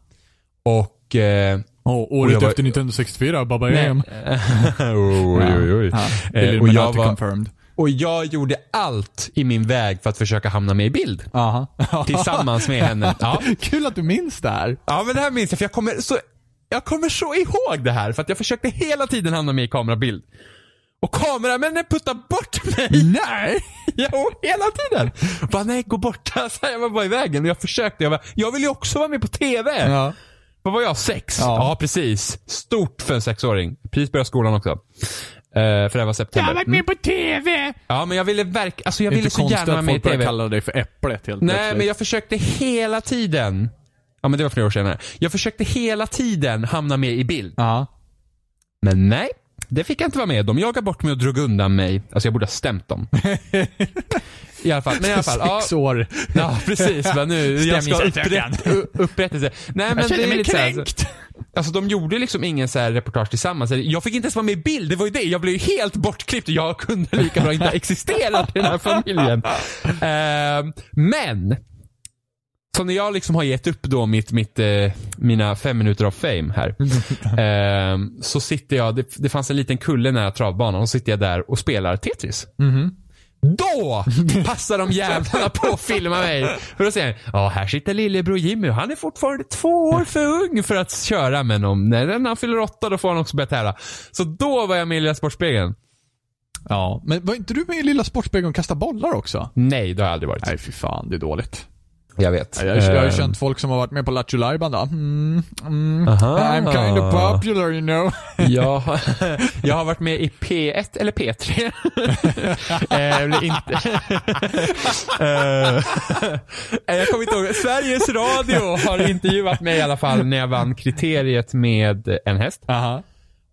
Och... Eh, Och Och året var- efter Nintendo 64, Baba nej. Yam. oj, oj, oj. Ja, Eh, och, jag var, confirmed. Och jag gjorde allt i min väg för att försöka hamna med i bild. Aha. Tillsammans med henne. Ja. Kul att du minns det här. Ja men det här minns jag för jag kommer så, jag kommer så ihåg det här för att jag försökte hela tiden hamna med i kamerabild. Och kameramännen puttade bort mig. Nej! Jo, hela tiden. Bara nej, gå bort. Så jag var bara i vägen och jag försökte. Jag, bara, jag vill ju också vara med på TV. Ja. Vad var jag? Sex? Ja. Ja. precis. Stort för en sexåring. Precis började skolan också. Eh, för det var september. Mm. på TV! Ja, men jag ville verka, alltså jag ville inte så gärna vara med i TV. kalla dig för Äpplet helt Nej, plötsligt. men jag försökte hela tiden. Ja, men det var flera år senare. Jag försökte hela tiden hamna med i bild. Ja. Men nej, det fick jag inte vara med. De jagade bort mig och drog undan mig. Alltså jag borde ha stämt dem. I alla fall, men i alla fall. Ja, Sex år. ja precis. Men nu, jag ska upprätt, upprättelse. Nej men Jag det känner är mig lite så här, kränkt. Alltså de gjorde liksom ingen så här reportage tillsammans. Jag fick inte ens vara med i bild, det var ju det. Jag blev ju helt bortklippt och jag kunde lika bra inte ha existerat i den här familjen. Ehm, men, så när jag liksom har gett upp då mitt, mitt, eh, mina fem minuter av fame här. ehm, så sitter jag, det, det fanns en liten kulle nära travbanan och så sitter jag där och spelar Tetris. Då passar de jävlarna på att filma mig. För då säger han, ja här sitter lillebror Jimmy och han är fortfarande två år för ung för att köra men om när han fyller åtta då får han också börja tävla. Så då var jag med i Lilla Sportspegeln. Ja, men var inte du med i Lilla Sportspegeln och kasta bollar också? Nej, det har jag aldrig varit. Nej, fy fan. Det är dåligt. Jag vet. Jag, jag har ju Eh, känt folk som har varit med på Lattjo Lajban. Mm, mm. I'm kind of popular you know. Jag, har- jag har varit med i P1 eller P3. eh, eller inte. eh, jag kommer inte ihåg. Sveriges Radio har intervjuat mig i alla fall när jag vann kriteriet med en häst. Aha.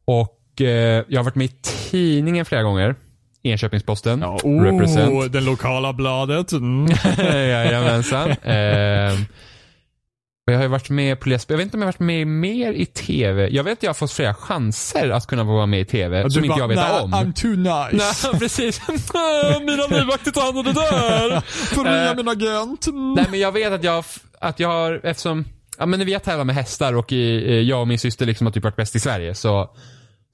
Och eh, jag har varit med i tidningen flera gånger. Enköpingsposten. Ja, oh, Represent. den lokala bladet. Mm. Jajamensan. Eh, och jag har ju varit med på Lesbo. Jag vet inte om jag har varit med mer i TV. Jag vet att jag har fått flera chanser att kunna vara med i TV som Du inte bara, jag vet "Nej, om. I'm too nice. Nej, precis. Mina livvakter tar hand om det där. Får ringa Eh, min agent. Mm. Nej men jag vet att jag, att jag har, eftersom, ja men när vi har tävlat med hästar och i, jag och min syster liksom har typ varit bäst i Sverige så,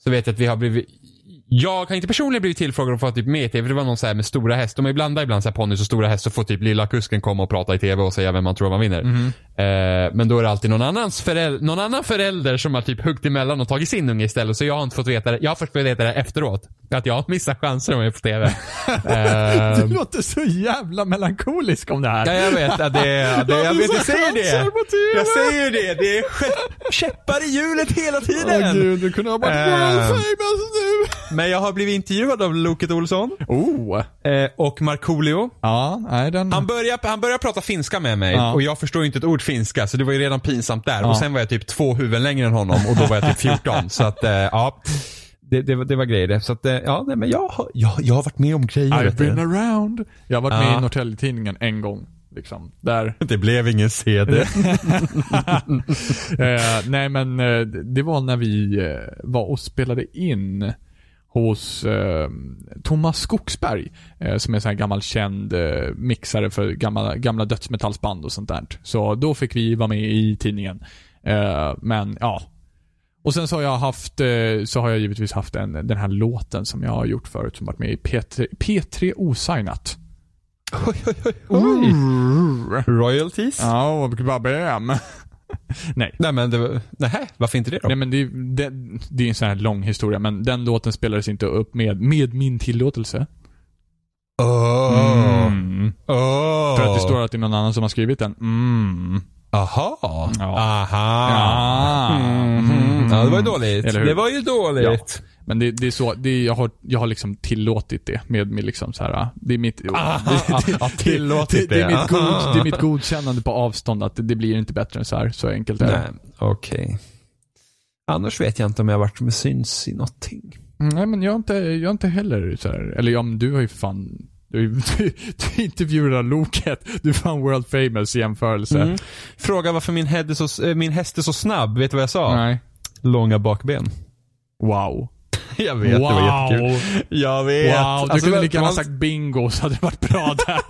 så vet jag att vi har blivit, jag har inte personligen blivit tillfrågad om att få vara typ med i TV, för det var någon så här med stora häst. De är blandar ibland så här ponnys och stora häst så får typ lilla kusken komma och prata i TV och säga vem man tror man vinner. Mhm. Eh, men då är det alltid någon, annans föräldrar, någon annan förälder som har typ huggit emellan och tagit sin unge istället. Så jag har inte fått veta det. Jag har fått veta det efteråt. Att jag har missat chanser om jag är på TV. Eh, Du låter så jävla melankolisk om det här. Ja, jag vet. Ja, det, det, jag vet, jag säger det. Jag säger det. Det är käppar i hjulet hela Åh tiden. gud, du kunde ha varit Eh. world famous nu. Men jag har blivit intervjuad av Loket Olsson Oh. eh, och Markoolio. Ja, nej den... Han börjar, han börjar prata finska med mig Ja. och jag förstår inte ett ord finska så det var ju redan pinsamt där. Ja. Och sen var jag typ två huvuden längre än honom och då var jag typ 14. så att, eh, ja. Det, det, var- det var grejer det. Så att, eh, ja, nej, men jag, jag, jag har varit med om grejer. I've been around. Jag har varit med Ja. i Norrtälje-tidningen en gång. Liksom. Där. Det blev ingen CD. eh, nej men eh, det var när vi var och spelade in hos eh, Thomas Skogsberg, eh, som är en gammal känd eh, mixare för gamla, gamla dödsmetallsband och sånt där. Så då fick vi vara med i tidningen. Eh, men ja. Och sen så har jag haft, eh, så har jag givetvis haft en, den här låten som jag har gjort förut som varit med i P3, P3 Osignat. oj, oj, oj, oj. Royalties? Ja, och babam. Nej. Nej men det nej, varför inte det då? Nej men det, det, det är en sån här lång historia, men den låten spelades inte upp med, med min tillåtelse. Oh. Mm. Oh. För att det står att det är någon annan som har skrivit den. Mm. Aha. Ja. Aha. Ja. Mhm. Ja, det var ju dåligt. Det var ju dåligt. Men det, det är så, det, jag, har, jag har liksom tillåtit det med, med liksom så här, det är mitt... Aha. det, Ja, tillåtit det, det, är det. mitt god, Aha. det är mitt godkännande på avstånd att det, det blir inte bättre än så här. Så enkelt är det. Okej. Annars vet jag inte om jag varit med syns i någonting. Mm, Nej men jag har inte, jag har inte heller så här, eller ja men du har ju fan du, du, du intervjuar Loket. Du är fan world famous i jämförelse. Mm. Fråga varför min, head är så, eh, min häst är så snabb. Vet du vad jag sa? Nej. Långa bakben. Wow. Jag vet, det var jättekul. Jag vet. Wow, du Alltså, kunde det lika gärna var- sagt bingo så hade det varit bra där.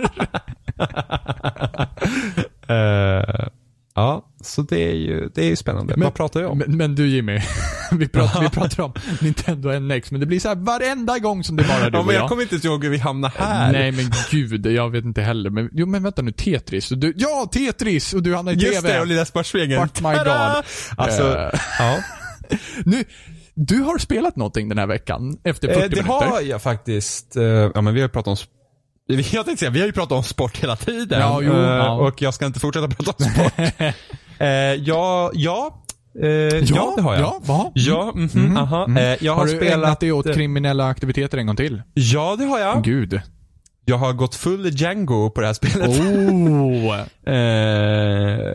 Eh, ja, så det är ju, det är ju spännande. Men- Vad pratar jag om? men, men du Jimmy, vi pratar, vi pratar om Nintendo NX, men det blir så här varenda gång som det bara är du ja, men jag. jag kommer inte ihåg hur vi hamnar här. Nej men gud, jag vet inte heller. Men, jo men vänta nu, Tetris. Du, ja, Tetris! Och du hamnar i Just TV. det, och Lilla Sportspegeln. Fuck my god. Alltså, Eh, ja. Nu, du har spelat någonting den här veckan, efter 40 Eh, det minuter. har jag faktiskt. Eh, ja men vi har pratat om jag tänkte säga, vi har ju pratat om sport hela tiden. Ja, jo, Eh, ja. Och jag ska inte fortsätta prata om sport. eh, ja, ja, eh, ja, det har jag. Ja, va? Ja, mhm, Mhm, aha. mhm. Eh, jag har, har du spelat... ägnat dig åt kriminella aktiviteter en gång till? Ja, det har jag. Gud. Jag har gått full Django på det här spelet. Oh. Eh,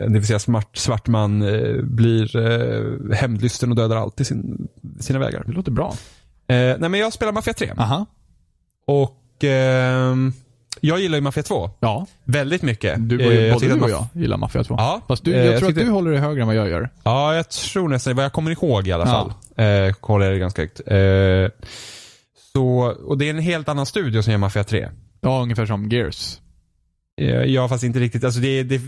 det vill säga smart, svart man eh, blir eh, hämndlysten och dödar allt i sin, sina vägar. Det låter bra. Eh, nej men jag spelar Mafia 3. Aha. Och ehm, jag gillar ju Mafia 2. Ja. Väldigt mycket. Du, Eh, både tycker du och jag gillar Mafia 2. Ja. Fast du, eh, jag jag tror att du håller det högre än vad jag gör. Ja, jag tror nästan, vad jag kommer ihåg i alla Ja. fall. Eh, håller det ganska högt. Eh, så, och det är en helt annan studio som gör Mafia 3. Ja, ungefär som Gears. Eh, ja, fast inte riktigt. Alltså det, det,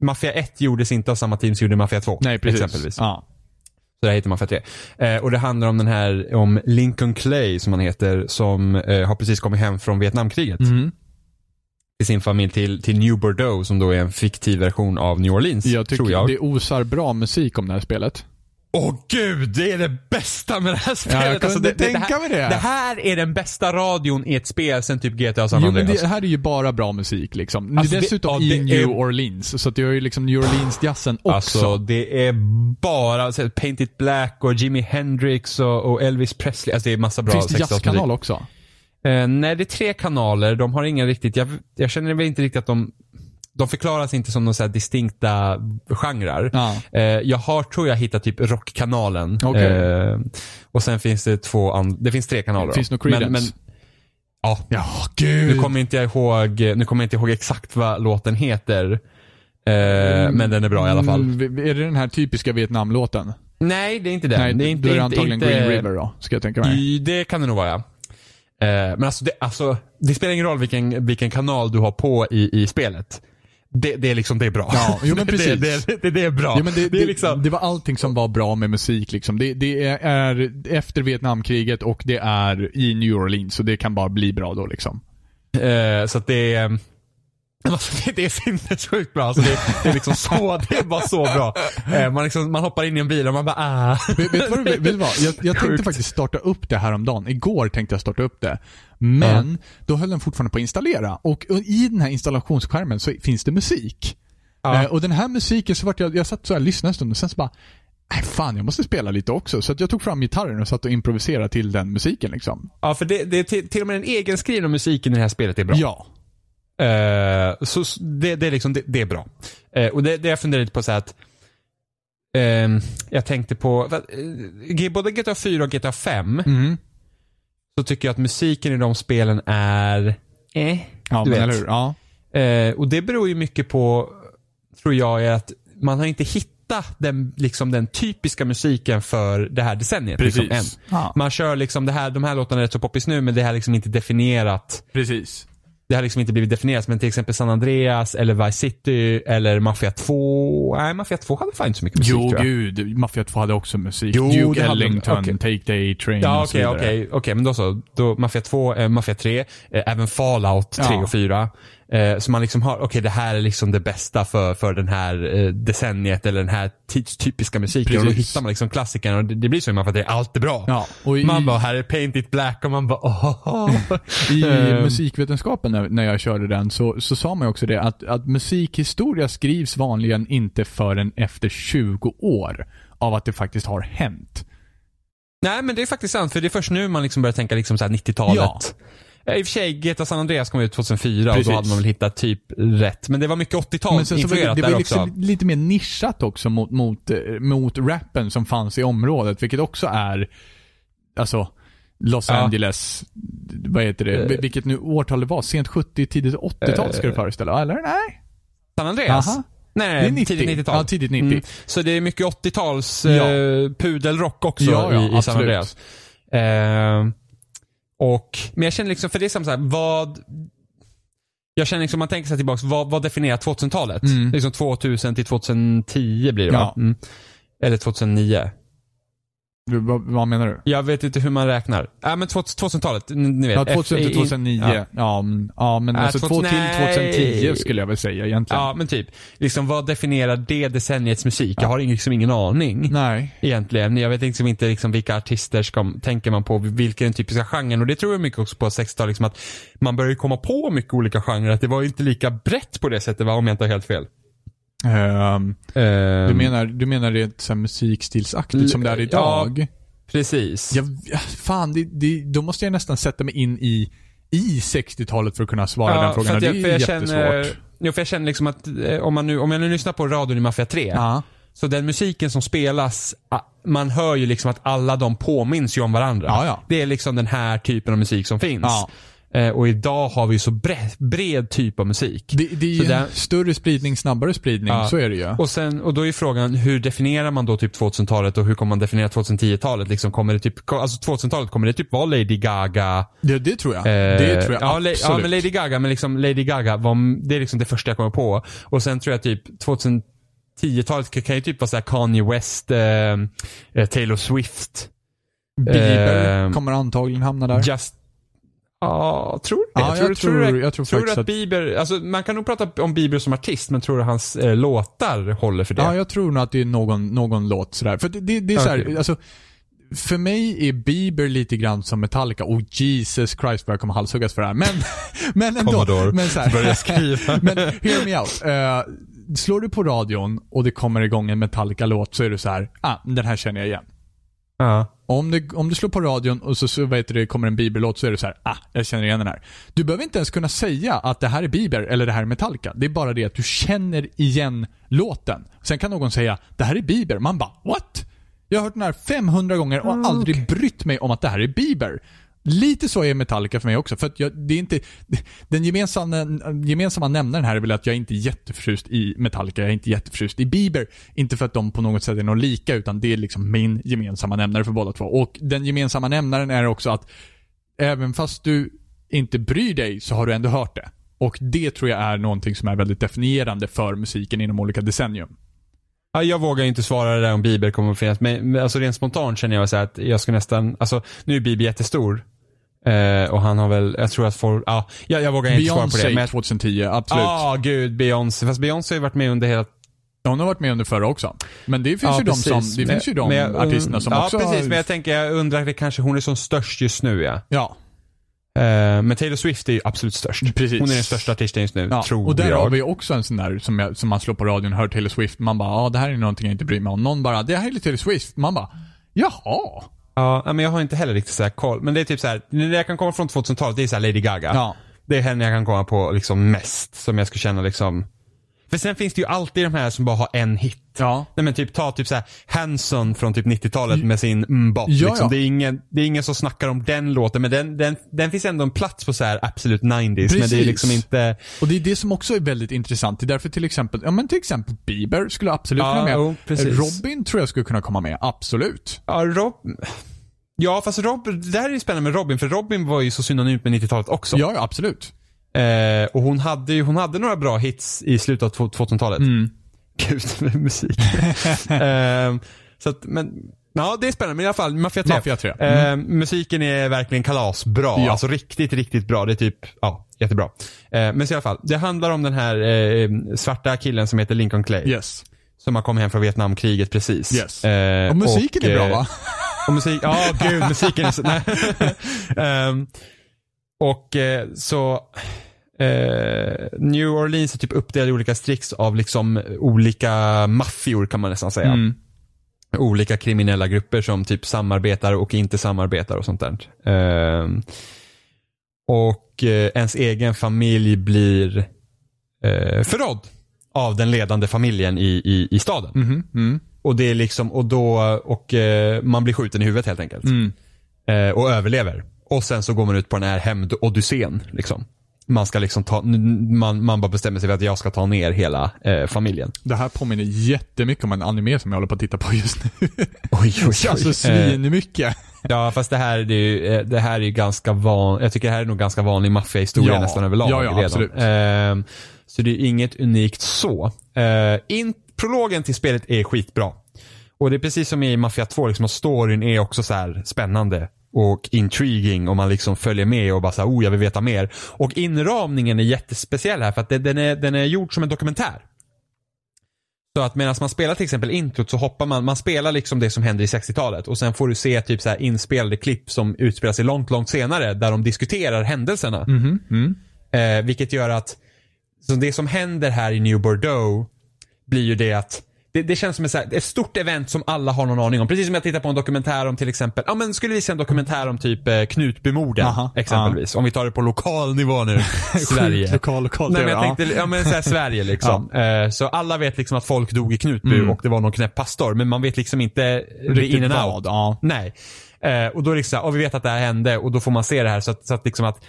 Mafia 1 gjordes inte av samma team som gjorde Mafia 2. Nej, precis. Exempelvis. Ja. Så det här heter Mafia 3. Eh, och det handlar om den här, om Lincoln Clay som han heter, som eh, har precis kommit hem från Vietnamkriget. Mhm. Till sin familj till, till New Bordeaux som då är en fiktiv version av New Orleans. Jag tycker tror jag. det osar bra musik om det här spelet. Åh gud, det är det bästa med det här spelet. jag kunde det, det, tänka här, mig det. Det här är den bästa radion i ett spel sen typ GTA San Jo, Andreas. det här är ju bara bra musik liksom. Alltså, det är det- dessutom ja, i det New är- Orleans, så att du har ju liksom New Orleans-jazzen också. Alltså det är bara så här, Paint It Black och Jimi Hendrix och, och Elvis Presley. Alltså det är massa bra Finns det 60-talsmusik. jazzkanal också? Eh, nej, det är tre kanaler. De har inga riktigt, jag, jag känner väl inte riktigt att de, de förklaras inte som några distinkta genrer. Ja. Eh, jag har, tror jag, hittat typ rockkanalen. Okej. Eh, och sen finns det två and- det finns tre kanaler. Finns då. det något men, men, Creedence? Ja, Ja, nu gud. kommer inte jag ihåg, nu kommer jag inte ihåg exakt vad låten heter. Eh, Men den är bra i alla fall. Mm, är det den här typiska Vietnamlåten? Nej, det är inte den. Nej, det är då inte, är det antagligen inte, Green River då, ska jag tänka mig. I, det kan det nog vara ja. Eh, men alltså det, alltså, det spelar ingen roll vilken, vilken kanal du har på i, i spelet. Det, det är liksom, det är bra. Ja, jo, men precis. det, det, det, det är bra. Ja, men det, det, är liksom, det var allting som var bra med musik liksom. Det, är, är efter Vietnamkriget och det är i New Orleans, så det kan bara bli bra då liksom. eh, så att det är, alltså, det, det är sinnessjukt bra. Alltså, det, det är liksom så, det är bara så bra. Eh, man, liksom, man hoppar in i en bil och man bara ah. Vet, vet vad, vet du vad? Jag, jag tänkte Sjukt. faktiskt starta upp det här om dagen. Igår tänkte jag starta upp det. Men då höll den fortfarande på att installera. Och i den här installationsskärmen så finns det musik. Ja. Eh, och den här musiken så vart jag, jag satt så här och lyssnade en stund och sen så bara Nej fan, jag måste spela lite också. Så jag tog fram gitarren och satt och improviserade till den musiken liksom. Ja, för det, det är till, till och med den egenskrivna musiken i det här spelet är bra. Ja. Eh, så det, det, är liksom, det, det är bra. Eh, och det, det jag funderar lite på så att ehm, jag tänkte på, eh, både GTA 4 och GTA 5 Mm. så tycker jag att musiken i de spelen är eh, Ja, Du vet. eller hur? Ja. Eh, och det beror ju mycket på, tror jag, är att man har inte hittat den, liksom den typiska musiken för det här decenniet. Liksom, än. Ja. Man kör liksom det här, de här låtarna är rätt så poppis nu men det här är liksom inte definierat. Precis. Det har liksom inte blivit definierat men till exempel San Andreas eller Vice City eller Mafia 2. Nej, Mafia 2 hade fan inte så mycket musik Jo, tror jag. gud. Mafia 2 hade också musik. Jo, Duke. Ellington, Okej. Take the A-Train Ja och så okej, vidare. okej, okej, men då så. Då, Mafia 2, eh, Mafia 3, eh, även Fallout 3 Ja. och 4. Eh, så man liksom har, okej det här är liksom det bästa för, för den här eh, decenniet eller den här tidstypiska musiken. Och då Precis. hittar man liksom klassikerna och det, det blir så i Mafia 3, allt är bra. Ja, och i, Man bara, här är Paint It Black och man bara, åh. I Ehm. musikvetenskapen när, när jag körde den så, så sa man ju också det att, att musikhistoria skrivs vanligen inte förrän efter 20 år av att det faktiskt har hänt. Nej men det är faktiskt sant för det är först nu man liksom börjar tänka liksom så här 90-talet. Ja. Eh, I och för sig, GTA San Andreas kom ut 2004 Precis. och då hade man väl hittat typ rätt. Men det var mycket 80-tal Men sen så var det, influerat där var också. liksom lite mer nischat också mot, mot, eh, mot rappen som fanns i området, vilket också är, alltså, Los Ja. Angeles, vad heter det, Eh. vilket nu årtal det var, sent 70, tidigt 80-tal ska du föreställa, eller? Nej? San Andreas? Aha. Nej, Det är 90. tidigt 90-tal. Ja, tidigt 90. Mm. Så det är mycket 80-tals Ja. eh, pudelrock också Ja, ja, i, i San. Andreas. Eh, och, men jag känner liksom, för det är som så här, vad jag känner liksom, man tänker sig tillbaka, vad, vad definierar 2000-talet? Mm. Liksom 2000 till 2010 blir det va? Ja. Mm. Eller 2009. Du, vad, vad menar du? Jag vet inte hur man räknar. Ja men 2000-talet, ni vet. Ja, 2000 till F- i- 2009. Ja. Ja, mm, ja men Äh, alltså 2 till 2000 2010 nej. skulle jag väl säga egentligen. Ja men typ, liksom vad definierar det decenniets musik? Jag har liksom ingen aning. Nej. Egentligen. Jag vet liksom inte liksom vilka artister ska, tänker man på, vilken är den typiska genren. Och det tror jag mycket också på 60-talet, liksom att man börjar komma på mycket olika genrer. Att det var inte lika brett på det sättet va, om jag inte har helt fel. Ehm, du, Ehm, menar, du menar det så här musikstilsaktigt som det är idag? Precis. Ja, ja, fan, det, det, då måste jag nästan sätta mig in i, i 60-talet för att kunna svara den frågan. att det jag, är jag jättesvårt. känner, jo, för jag känner liksom att eh, om man nu, om jag nu lyssnar på radion i Mafia 3. Ja. Så den musiken som spelas, man hör ju liksom att alla de påminns ju om varandra. Ja, ja. Det är liksom den här typen av musik som finns. Ja. Eh, och idag har vi så bred, bred typ av musik. Det, det är ju där- större spridning, snabbare spridning. Ja. Så är det ju. Och, sen, och då är frågan, hur definierar man då typ 2000-talet och hur kommer man definiera 2010-talet? Liksom kommer det typ, alltså 2000-talet, kommer det typ vara Lady Gaga? Det, det tror jag. Eh, det tror jag ja, absolut. ja, men Lady Gaga, men liksom Lady Gaga, var, det är liksom det första jag kommer på. Och sen tror jag typ 2010-talet kan kan ju typ vara såhär Kanye West, eh, eh, Taylor Swift, Bieber eh, kommer antagligen hamna där. Just Ja, tror det? Ja, jag tror- du- jag tror tror du att att- Bieber, alltså man kan nog prata om Bieber som artist, men tror du hans eh, låtar håller för det? Ja, jag tror nog att det är någon, någon låt sådär. För det, det, det är såhär, Okej. alltså, för mig är Bieber lite grann som Metallica. Och Jesus Christ vad jag kommer halshuggas för det här. Men, men ändå. Commodore. Men, så här, Börja skriva. men hear me out. Eh, slår du på radion och det kommer igång en Metallica-låt så är du så här, ah, den här känner jag igen. Ja. Om du, om du slår på radion och så, så vet du, det kommer en Bieber-låt så är du så här, ah, jag känner igen den här. Du behöver inte ens kunna säga att det här är Bieber eller det här är Metallica. Det är bara det att du känner igen låten. Sen kan någon säga, det här är Bieber. Man bara, what? Jag har hört den här 500 gånger och Ah, aldrig okej. brytt mig om att det här är Bieber. Lite så är Metallica för mig också. För att jag, det är inte, den gemensamma, gemensamma nämnaren här är väl att jag är inte är jätteförtjust i Metallica, jag är inte jätteförtjust i Bieber. Inte för att de på något sätt är något lika, utan det är liksom min gemensamma nämnare för båda två. Och den gemensamma nämnaren är också att även fast du inte bryr dig så har du ändå hört det. Och det tror jag är någonting som är väldigt definierande för musiken inom olika decennium. Jag vågar inte svara det där om Bieber kommer att finnas. Men men alltså rent spontant känner jag så att jag ska nästan, alltså nu är Bieber jättestor. Eh, och han har väl, jag tror att folk, ja, jag, jag vågar inte svara på det. Beyoncé Men jag, 2010, absolut. Ja, gud, Beyoncé. Fast Beyoncé har ju varit med under hela Hon har varit med under förra också. Men det finns ja, ju de precis. som, det Men- finns ju de men jag- artisterna som ja, också precis. har... Men jag tänker, jag undrar, det kanske hon är som störst just nu ja. Ja, Eh, men Taylor Swift är ju absolut störst. Precis. Hon är den största artisten just nu, ja. tror och där jag. har vi också en sån där som, jag, som man slår på radion och hör Taylor Swift. Man bara, ja det här är någonting jag inte bryr mig om. Någon bara, det här är Taylor Swift. Man bara, jaha. Ja, men jag har inte heller riktigt så här koll. Men det är typ så här, det jag kan komma från 2000-talet, det är så här Lady Gaga. Ja. Det är henne jag kan komma på liksom mest, som jag skulle känna liksom För sen finns det ju alltid de här som bara har en hit. Ja. Nej men typ ta typ såhär Hanson från typ 90-talet med sin mbop. Ja, liksom. ja. Det, är ingen, det är ingen som snackar om den låten men den, den, den finns ändå en plats på så här absolut 90s. Men det är Precis. liksom inte... Och det är det som också är väldigt intressant. Det är därför till exempel, ja men till exempel Bieber skulle absolut Ja, kunna med. jo, precis. Robin tror jag skulle kunna komma med, absolut. Ja, Rob... Ja fast Rob, det här är ju spännande med Robin för Robin var ju så synonymt med 90-talet också. Ja absolut. Eh, och hon hade ju, hon hade några bra hits i slutet av två- 2000-talet. Mm. Gud med musik. eh, så att, men, ja det är spännande. Men i alla fall, Mafia 3. Mafia 3. Eh, musiken är verkligen kalasbra. Ja. Alltså riktigt, riktigt bra. Det är typ, ja, jättebra. Eh, men så i alla fall, det handlar om den här eh, svarta killen som heter Lincoln Clay. Yes. Som har kommit hem från Vietnamkriget precis. Yes. Eh, Och musiken är bra eh, va? och musik, ja gud musiken är så, nej. Ehm, Och eh, så eh, New Orleans är typ uppdelad i olika distrikt av liksom olika maffior kan man nästan säga. Mm. Olika kriminella grupper som typ samarbetar och inte samarbetar och sånt där. Ehm, och eh, ens egen familj blir eh, förrådd av den ledande familjen i, i, i staden. Mhm, mm. Och det är liksom, och då, och eh, man blir skjuten i huvudet helt enkelt. Mm. Eh, och överlever. Och sen så går man ut på den här hämnd-odyssén. Liksom. Man ska liksom ta, man, man bara bestämmer sig för att jag ska ta ner hela eh, familjen. Det här påminner jättemycket om en anime som jag håller på att titta på just nu. Oj, oj, alltså svinmycket. Ja, fast det här, är ju, eh, det här är ju ganska van, jag tycker det här är nog ganska vanlig maffiahistoria Ja. nästan överlag. Ja, ja, redan. absolut. Ehm, så det är inget unikt så. Uh, in, prologen till spelet är skitbra. Och det är precis som i Mafia 2, liksom, storyn är också så spännande och intriguing och man liksom följer med och bara så här, oh jag vill veta mer. Och inramningen är jättespeciell här för att det, den, är, den är gjord som en dokumentär. Så att medan man spelar till exempel introt så hoppar man, man spelar liksom det som händer i 60-talet och sen får du se typ så här inspelade klipp som utspelar sig långt, långt senare där de diskuterar händelserna. Mhm, mm. Eh, vilket gör att så det som händer här i New Bordeaux blir ju det att det, det känns som ett, så här, ett stort event som alla har någon aning om. Precis som jag tittar på en dokumentär om till exempel, ja men skulle vi se en dokumentär om typ eh, Knutbymorden Aha, exempelvis. Om vi tar det på lokal nivå nu. Sverige. Lokal, lokal Nej men jag ja. tänkte, ja men så här, Sverige liksom. Eh, så alla vet liksom att folk dog i Knutby och det var någon knäpp pastor. Men man vet liksom inte Riktigt in and out. ja. Nej. Eh, och då liksom, och vi vet att det här hände och då får man se det här så att, så att liksom att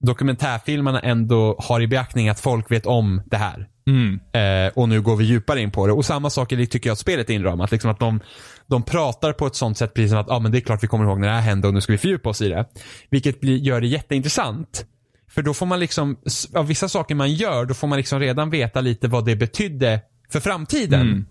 dokumentärfilmerna ändå har i beaktning att folk vet om det här. Mm. Eh, och nu går vi djupare in på det. Och samma sak tycker jag att spelet är inramat. Liksom att de, de pratar på ett sånt sätt precis som att ah, men det är klart vi kommer ihåg när det här hände och nu ska vi fördjupa oss i det. Vilket blir, gör det jätteintressant. För då får man liksom, av vissa saker man gör, då får man liksom redan veta lite vad det betydde för framtiden. Mm.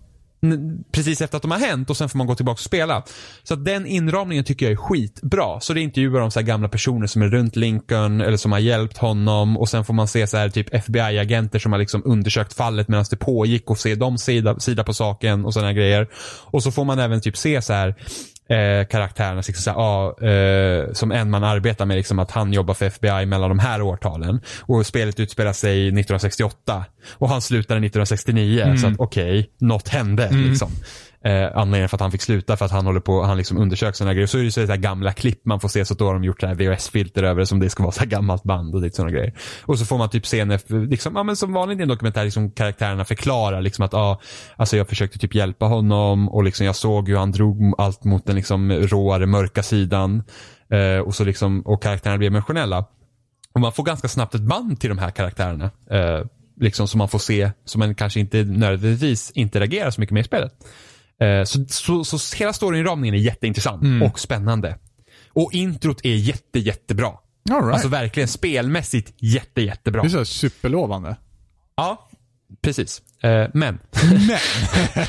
Precis efter att de har hänt och sen får man gå tillbaka och spela. Så att den inramningen tycker jag är skitbra. Så det intervjuar de så här gamla personer som är runt Lincoln eller som har hjälpt honom och sen får man se så här typ FBI-agenter som har liksom undersökt fallet medan det pågick och se dem sida, sida på saken och sådana grejer. Och så får man även typ se så här eh, karaktärerna, liksom så här, ah, eh, som en man arbetar med, liksom att han jobbar för FBI mellan de här årtalen. Och spelet utspelar sig 1968 och han slutade 1969. Så att okej, något hände liksom. Eh, anledningen för att han fick sluta för att han håller på, han liksom undersöker sådana grejer. Så är det så här gamla klipp man får se så då har de gjort så här VHS-filter över det som det ska vara så här gammalt band och lite sådana grejer. Och så får man typ se när, liksom, ja men som vanligt i en dokumentär, liksom karaktärerna förklarar liksom att ah, alltså jag försökte typ hjälpa honom och liksom jag såg hur han drog allt mot den liksom råare, mörka sidan. Eh, och så liksom, och karaktärerna blir emotionella. Och man får ganska snabbt ett band till de här karaktärerna. Eh, liksom som man får se, som man kanske inte nödvändigtvis interagerar så mycket med i spelet. Eh, så, så, så hela storyinramningen är jätteintressant och spännande. Och introt är jätte, jättebra. All right. Alltså verkligen spelmässigt jätte, jättebra. det är så superlovande. Ja, precis. Eh, men. Men.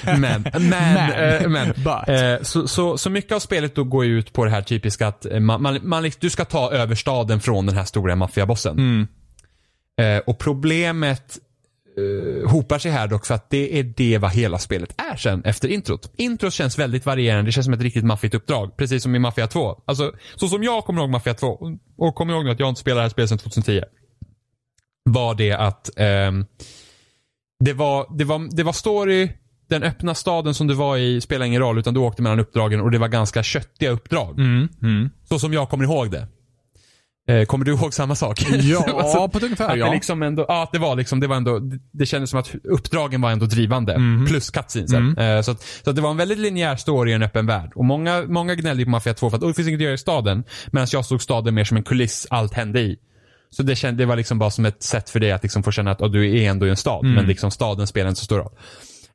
men. Men. Men. eh, men. But. Eh, så, så, så mycket av spelet då går ju ut på det här typiska att man, man, man, liksom- du ska ta över staden från den här stora maffiabossen. Mm. Och problemet hopar sig här dock för att det är det vad hela spelet är sen efter introt. Introt känns väldigt varierande, det känns som ett riktigt maffigt uppdrag. Precis som i Mafia 2. Alltså, så som jag kommer ihåg Mafia 2, och- kommer ihåg nu att jag inte spelar det här spelet sedan 2010. Var det att ehm, det, var, det, var, det var story, den öppna staden som du var i spelar ingen roll utan du åkte mellan uppdragen och det var ganska köttiga uppdrag. Mm. Mm. Så som jag kommer ihåg det. Eh, kommer du ihåg samma sak? Ja, Alltså, på ett ungefär att ja. det liksom ändå, ja, det var liksom, det var ändå, det, kändes som att uppdragen var ändå drivande. Mhm. Plus cutscenesen. Eh, så, att, så att det var en väldigt linjär story i en öppen värld. Och många, många gnällde på Mafia 2 för att oh, det finns inget att göra i staden. Medan jag såg staden mer som en kuliss allt hände i. Så det, kände, det var liksom bara som ett sätt för dig att liksom få känna att oh, du är ändå i en stad. Mm. Men liksom staden spelar inte så stor roll.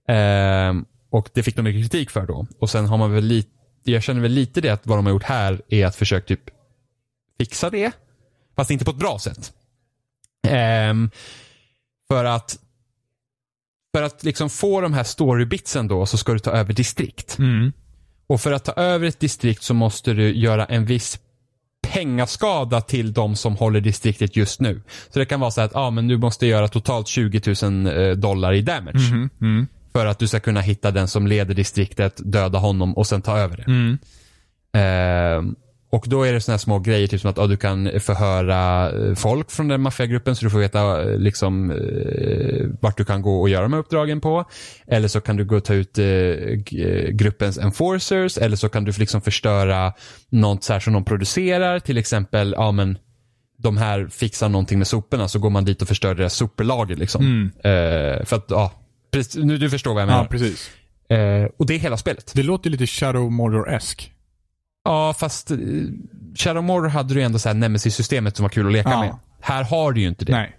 Ehm, och det fick de mycket kritik för då. Och sen har man väl lite, jag känner väl lite det att vad de har gjort här är att försöka typ fixa det. Fast inte på ett bra sätt. Ehm, för att för att liksom få de här storybitsen då så ska du ta över distrikt. Mm. Och för att ta över ett distrikt så måste du göra en viss pengaskada till de som håller distriktet just nu. Så det kan vara så att ah, men du måste göra totalt 20 000 eh, dollar i damage. Mhm. Mm. För att du ska kunna hitta den som leder distriktet, döda honom och sen ta över det. Mm. Och då är det såna här små grejer, typ som att ja, du kan förhöra eh, folk från den maffiagruppen så du får veta eh, liksom eh, vart du kan gå och göra de här uppdragen på. Eller så kan du gå och ta ut eh, gruppens enforcers eller så kan du liksom förstöra något så här som de producerar. Till exempel, ja men de här fixar någonting med soporna så går man dit och förstör deras superlager liksom. Mm. Eh, för att, ja, precis, nu du förstår vad jag menar. Ja, precis. Eh, och det är hela spelet. Det låter lite Shadow Mordor-esk. Ja, fast eh, Shadow Mordor hade du ändå så här Nemesis-systemet som var kul att leka Ja. med. Här har du ju inte det. Nej.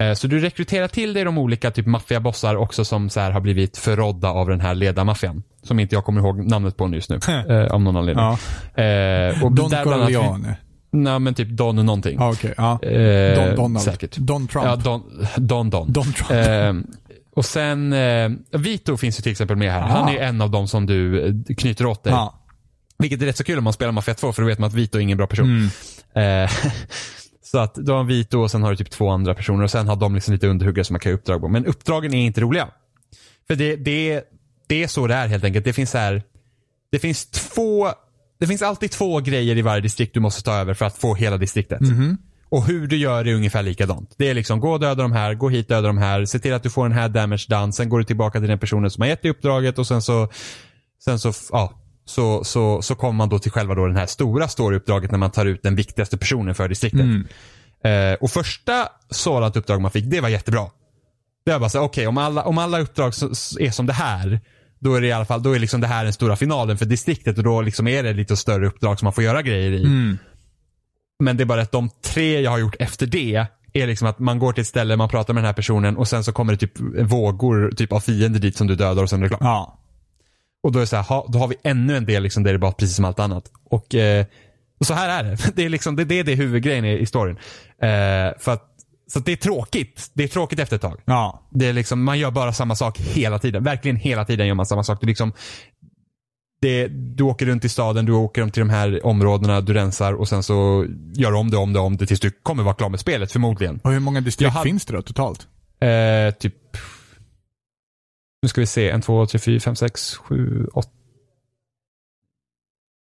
Eh, Så du rekryterar till dig de olika typ maffiabossar också som så här har blivit förrådda av den här ledarmaffian. Som inte jag kommer ihåg namnet på just nu. eh, av någon anledning. Ja. Eh, och Don Corleone. Nej men typ Don någonting. Ja, okej. Ja. Eh, Don Donald. Säkert. Don Trump. Ja, Don Don. Don. Don Trump. Eh, och sen, eh, Vito finns ju till exempel med här. Han är en av dem som du knyter åt dig. ja. Vilket är rätt så kul om man spelar Mafia 2 för då vet man att Vito är ingen bra person. Mm. Eh, så att du har en Vito och sen har du typ två andra personer och sen har de liksom lite underhuggare som man kan göra uppdrag på. Men uppdragen är inte roliga. För det, det, det är så det är helt enkelt. Det finns så här, det finns två, det finns alltid två grejer i varje distrikt du måste ta över för att få hela distriktet. Och hur du gör är ungefär likadant. Det är liksom gå och döda de här, gå hit och döda de här, se till att du får den här damage done, sen går du tillbaka till den personen som har gett dig uppdraget och sen så, sen så, ja, så, så, så kommer man då till själva då den här stora storyuppdraget när man tar ut den viktigaste personen för distriktet. Eh, och första sådant uppdrag man fick, det var jättebra. Det var bara så okej om, alla, om alla uppdrag är som det här, då är det i alla fall, då är liksom det här den stora finalen för distriktet och då liksom är det lite större uppdrag som man får göra grejer i. Mm. Men det är bara att de tre jag har gjort efter det är liksom att man går till ett ställe, man pratar med den här personen och sen så kommer det typ vågor typ av fiender dit som du dödar och sen är det klart. Ja. Och då är det så här, ha, då har vi ännu en del liksom där det är bara precis som allt annat. Och, eh, och så här är det. Det är liksom, det, det är det huvudgrejen i, i storyn. Eh, för att, så att det är tråkigt. Det är tråkigt efter ett tag. Ja. Det är liksom, man gör bara samma sak hela tiden. Verkligen hela tiden gör man samma sak. Det är liksom, det, du åker runt i staden, du åker runt till de här områdena, du rensar och sen så gör du om det, om det, om det tills du kommer vara klar med spelet förmodligen. Och hur många distrikt hade- finns det då totalt? Eh, typ, nu ska vi se, en, två, tre, fyra, fem, sex, sju, åtta.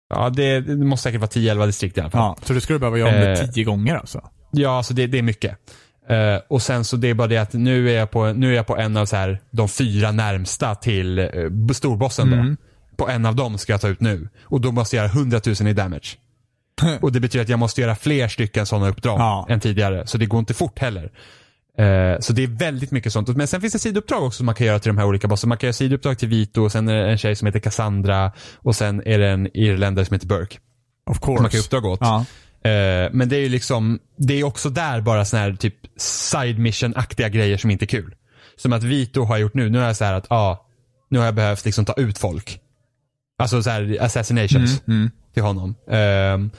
Ja, det, det måste säkert vara 10-11 distrikt i alla fall. Ja. Så du skulle behöva göra om det Eh. tio gånger alltså? Ja, alltså det, det är mycket. Eh, och sen så det är bara det att nu är jag på, nu är jag på en av så här, de fyra närmsta till uh, storbossen Mm. då. På en av dem ska jag ta ut nu. Och då måste jag göra 100 000 i damage. och det betyder att jag måste göra fler stycken sådana uppdrag Ja. än tidigare. Så det går inte fort heller. Eh, så det är väldigt mycket sånt. Men sen finns det sidouppdrag också som man kan göra till de här olika bossen. Man kan göra sidouppdrag till Vito, och sen är det en tjej som heter Cassandra och sen är det en irländare som heter Burke. Of Som man kan course. uppdrag åt. Ja. Eh, men det är ju liksom, det är också där bara såna här typ side mission-aktiga grejer som inte är kul. Som att Vito har gjort nu, nu är jag så här att, ja, ah, nu har jag behövt liksom ta ut folk. Alltså så här assassinations Mm. till honom. Ehm,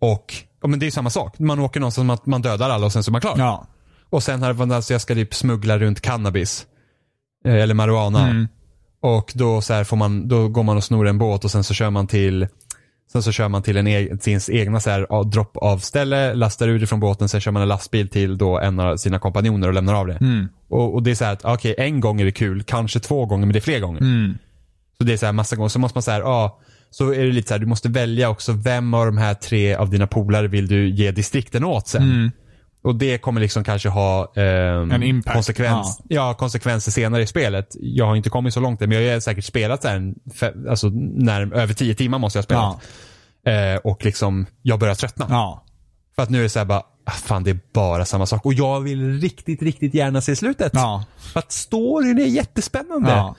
och, men det är samma sak. Man åker någonstans, man, man dödar alla och sen så är man klar. Ja. Och sen har det alltså jag ska typ smuggla runt cannabis. Eh, eller marijuana. Mm. Och då, så här får man, då går man och snor en båt och sen så kör man till Sen så kör man till en e sin egna så här, drop av ställe, lastar ur det från båten, sen kör man en lastbil till då en av sina kompanjoner och lämnar av det. Mm. Och, och det är så här att, okej, en gång är det kul, kanske två gånger, men det är fler gånger. Mm. Så det är så här massa gånger, så måste man säga, ja, så är det lite så här, du måste välja också vem av de här tre av dina polare vill du ge distrikten åt sen. Mm. Och det kommer liksom kanske ha En impact, konsekvens, ja. konsekvenser senare i spelet. Jag har inte kommit så långt än, men jag har säkert spelat här, en alltså när, över tio timmar måste jag ha spelat. Ja. Eh, och liksom, jag börjar tröttna. Ja. För att nu är det så här bara, ah, fan det är bara samma sak. Och jag vill riktigt, riktigt gärna se slutet. Ja. För att storyn är jättespännande. Ja.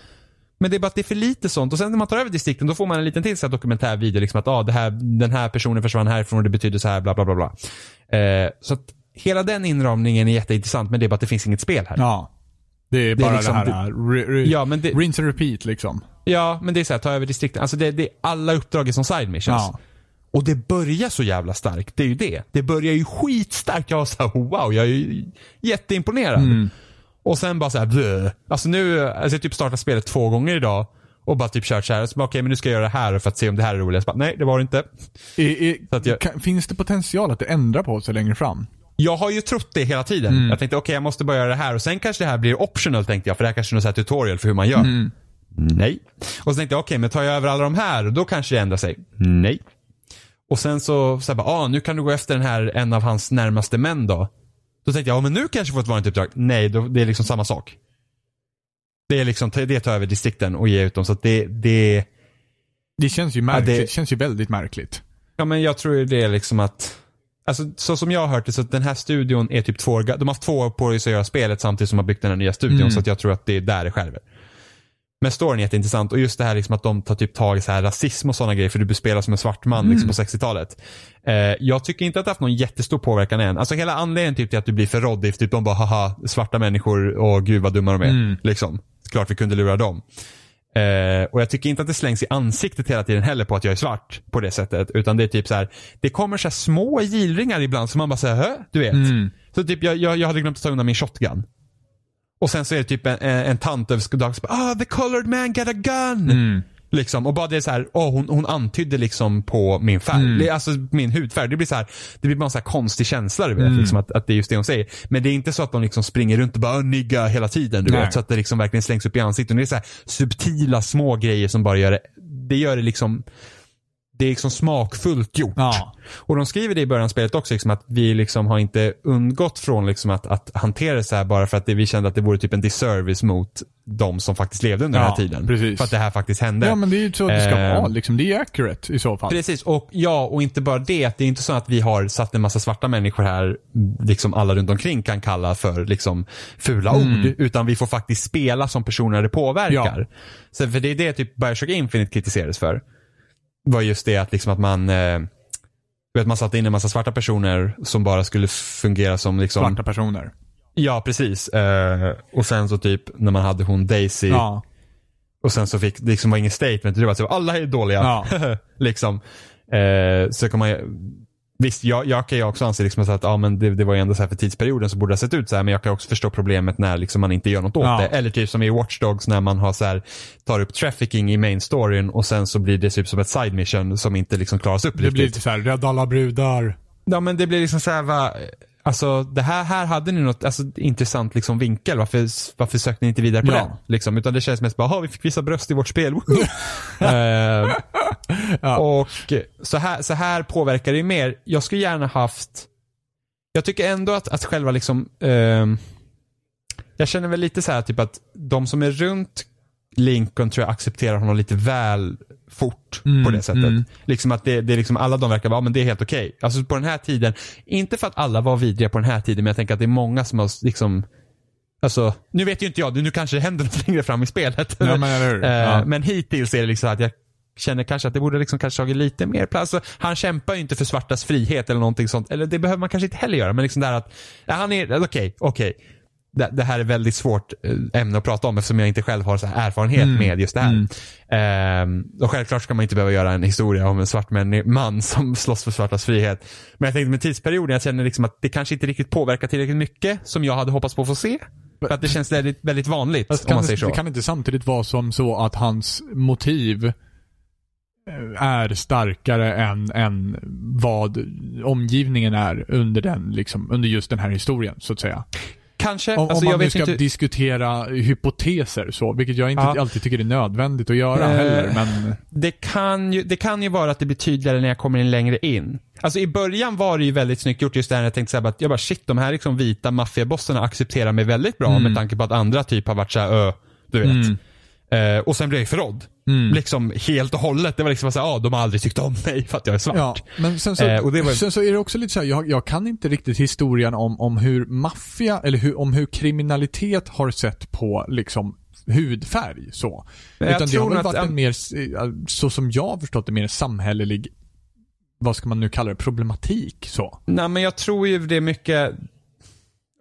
Men det är bara att det är för lite sånt. Och sen när man tar över distrikten då får man en liten till så här dokumentärvideo. Liksom att ah, det här, den här personen försvann härifrån och det betyder så här bla bla bla. bla. Eh, så att hela den inramningen är jätteintressant men det är bara att det finns inget spel här. Ja. Det är bara det, liksom här, det- re, re, Ja, men det- rinse and repeat liksom. Ja, men det är så här, ta över distrikten. Alltså det, det är alla uppdrag är som side missions. Ja. Och det börjar så jävla starkt. Det är ju det. Det börjar ju skitstarkt. Jag var så här, wow, jag är jätteimponerad. Mm. Och sen bara så här, blö. Alltså nu, alltså jag typ startat spelet två gånger idag. Och bara typ kört så här, så okej men nu ska jag göra det här för att se om det här är roligt. Bara, Nej, det var det inte. I, i, jag- kan, finns det potential att det ändrar på sig längre fram? Jag har ju trott det hela tiden. Mm. Jag tänkte okej jag måste bara göra det här och sen kanske det här blir optional tänkte jag för det här kanske är någon tutorial för hur man gör. Mm. Nej. Och så tänkte jag okej men tar jag över alla de här då kanske det ändrar sig. Nej. Och sen så, så här, bara, ah, nu kan du gå efter den här, en av hans närmaste män då. Då tänkte jag, ja men nu kanske jag får ett vanligt uppdrag. Nej, då, det är liksom samma sak. Det är liksom, det tar över distrikten och ge ut dem så att det, det, Det känns ju märkligt. det- det... känns ju väldigt märkligt. Ja men jag tror ju det är liksom att Alltså så som jag har hört det så att den här studion är typ två år De har haft två år på sig att göra spelet samtidigt som de har byggt den här nya studion Mm. så att jag tror att det är där det skärver. Men storyn är jätteintressant och just det här liksom att de tar typ tag i så här rasism och sådana grejer för du spelar som en svart man liksom på 60-talet. Eh, jag tycker inte att det har haft någon jättestor påverkan än. Alltså hela anledningen typ till att du blir förrådd är typ de bara haha svarta människor och gud vad dumma de är. Mm. Liksom. Klart vi kunde lura dem. Eh, och jag tycker inte att det slängs i ansiktet hela tiden heller på att jag är svart på det sättet. Utan det är typ så här, det kommer så små gilringar ibland som man bara säger? Du vet. Mm. Så typ jag, jag, jag hade glömt att ta undan min shotgun. Och sen så är det typ en, en, en tant över bara, ah the colored man got a gun. Mm. Liksom, och bara det är så här, åh, hon, hon antydde liksom på min färg, Mm. Alltså min hudfärg. Det blir så här, det blir bara en så här konstig känsla du vet, Mm. liksom, att, att det är just det hon säger. Men det är inte så att de liksom springer runt och bara "Åh, nigga hela tiden du Nej. vet. Så att det liksom verkligen slängs upp i ansiktet. Det är så här subtila små grejer som bara gör det, det gör det liksom det är liksom smakfullt gjort. Ja. Och de skriver det i början av spelet också, liksom att vi liksom har inte undgått från liksom att, att hantera det så här bara för att det, vi kände att det vore typ en disservice mot de som faktiskt levde under den Ja, här tiden. precis. För att det här faktiskt hände. Ja men det är ju så det ska Eh, vara liksom. Det är ju accurate i så fall. Precis, och ja, och inte bara det. att Det är inte så att vi har satt en massa svarta människor här, liksom alla runt omkring kan kalla för liksom fula Mm. ord. Utan vi får faktiskt spela som personer det påverkar. Så för det är det typ Bioshock Infinite kritiserades för. Var just det att liksom att man eh, vet, man satte in en massa svarta personer som bara skulle fungera som liksom Svarta personer. Ja, precis. Eh, och sen så typ när man hade hon Daisy Ja. och sen så fick det liksom var ingen statement. Det var så alla är dåliga. Ja. liksom. Eh, så kan man Visst, jag, jag kan ju också anse liksom så att ja, men det, det var ju ändå så här för tidsperioden så borde det ha sett ut så här. Men jag kan också förstå problemet när liksom man inte gör något åt Ja. det. Eller typ som i Watch Dogs när man har så här, tar upp trafficking i main storyn och sen så blir det typ som ett side mission som inte liksom klaras upp Det riktigt. blir lite såhär, rädda alla brudar. Ja men det blir liksom så här, va, alltså det här, här hade ni något alltså, intressant liksom vinkel. Varför, varför sökte ni inte vidare på Ja. den? Liksom, utan det känns mest bara, "Ha, vi fick visa bröst i vårt spel. Woho!" Eh, Ja. Och så här, så här påverkar det ju mer. Jag skulle gärna haft, jag tycker ändå att, att själva liksom, ehm, jag känner väl lite så här typ att de som är runt Lincoln tror jag accepterar honom lite väl fort Mm, på det sättet. mm. Liksom att det, det är liksom alla de verkar vara, ja, men det är helt okej. Alltså på den här tiden, inte för att alla var vidriga på den här tiden, men jag tänker att det är många som har liksom Alltså, nu vet ju inte jag, nu kanske det händer något längre fram i spelet. Ja, men eller? Eh, Ja. Men hittills är det liksom att jag känner kanske att det borde liksom kanske tagit lite mer plats. Alltså, han kämpar ju inte för svartas frihet eller någonting sånt. Eller det behöver man kanske inte heller göra. Men liksom det här att, ja, han är, okej, okej. Det, det här är väldigt svårt eh, ämne att prata om eftersom jag inte själv har så erfarenhet Mm. med just det här. Ehm, och självklart ska man inte behöva göra en historia om en svart man som slåss för svartas frihet. Men jag tänkte med tidsperioden, jag känner liksom att det kanske inte riktigt påverkar tillräckligt mycket som jag hade hoppats på att få se. För att det känns väldigt, väldigt vanligt Fast om man det, säger så. det kan inte samtidigt vara som så att hans motiv är starkare än, än vad omgivningen är under den, liksom, under just den här historien, så att säga. Kanske. Om, alltså, om man nu ska inte. diskutera hypoteser så, vilket jag inte Ja. alltid tycker är nödvändigt att göra Eh, heller, men... Det kan, ju, det kan ju vara att det blir tydligare när jag kommer in längre in. Alltså i början var det ju väldigt snyggt gjort just det här jag tänkte såhär att jag bara shit de här liksom vita maffiabossarna accepterar mig väldigt bra Mm. med tanke på att andra typ har varit såhär ö, du vet. Mm. Eh, och sen blev jag förrådd. Mm. Liksom helt och hållet. Det var liksom såhär, ja de har aldrig tyckt om mig för att jag är svart. Ja, men sen så, Eh, och det var- sen så är det också lite så här, jag, jag kan inte riktigt historien om, om hur maffia, eller hur, om hur kriminalitet har sett på liksom hudfärg så. Men Utan det har väl att- varit en mer, eh, så som jag har förstått det, mer samhällelig, vad ska man nu kalla det, problematik så. Nej men jag tror ju det är mycket,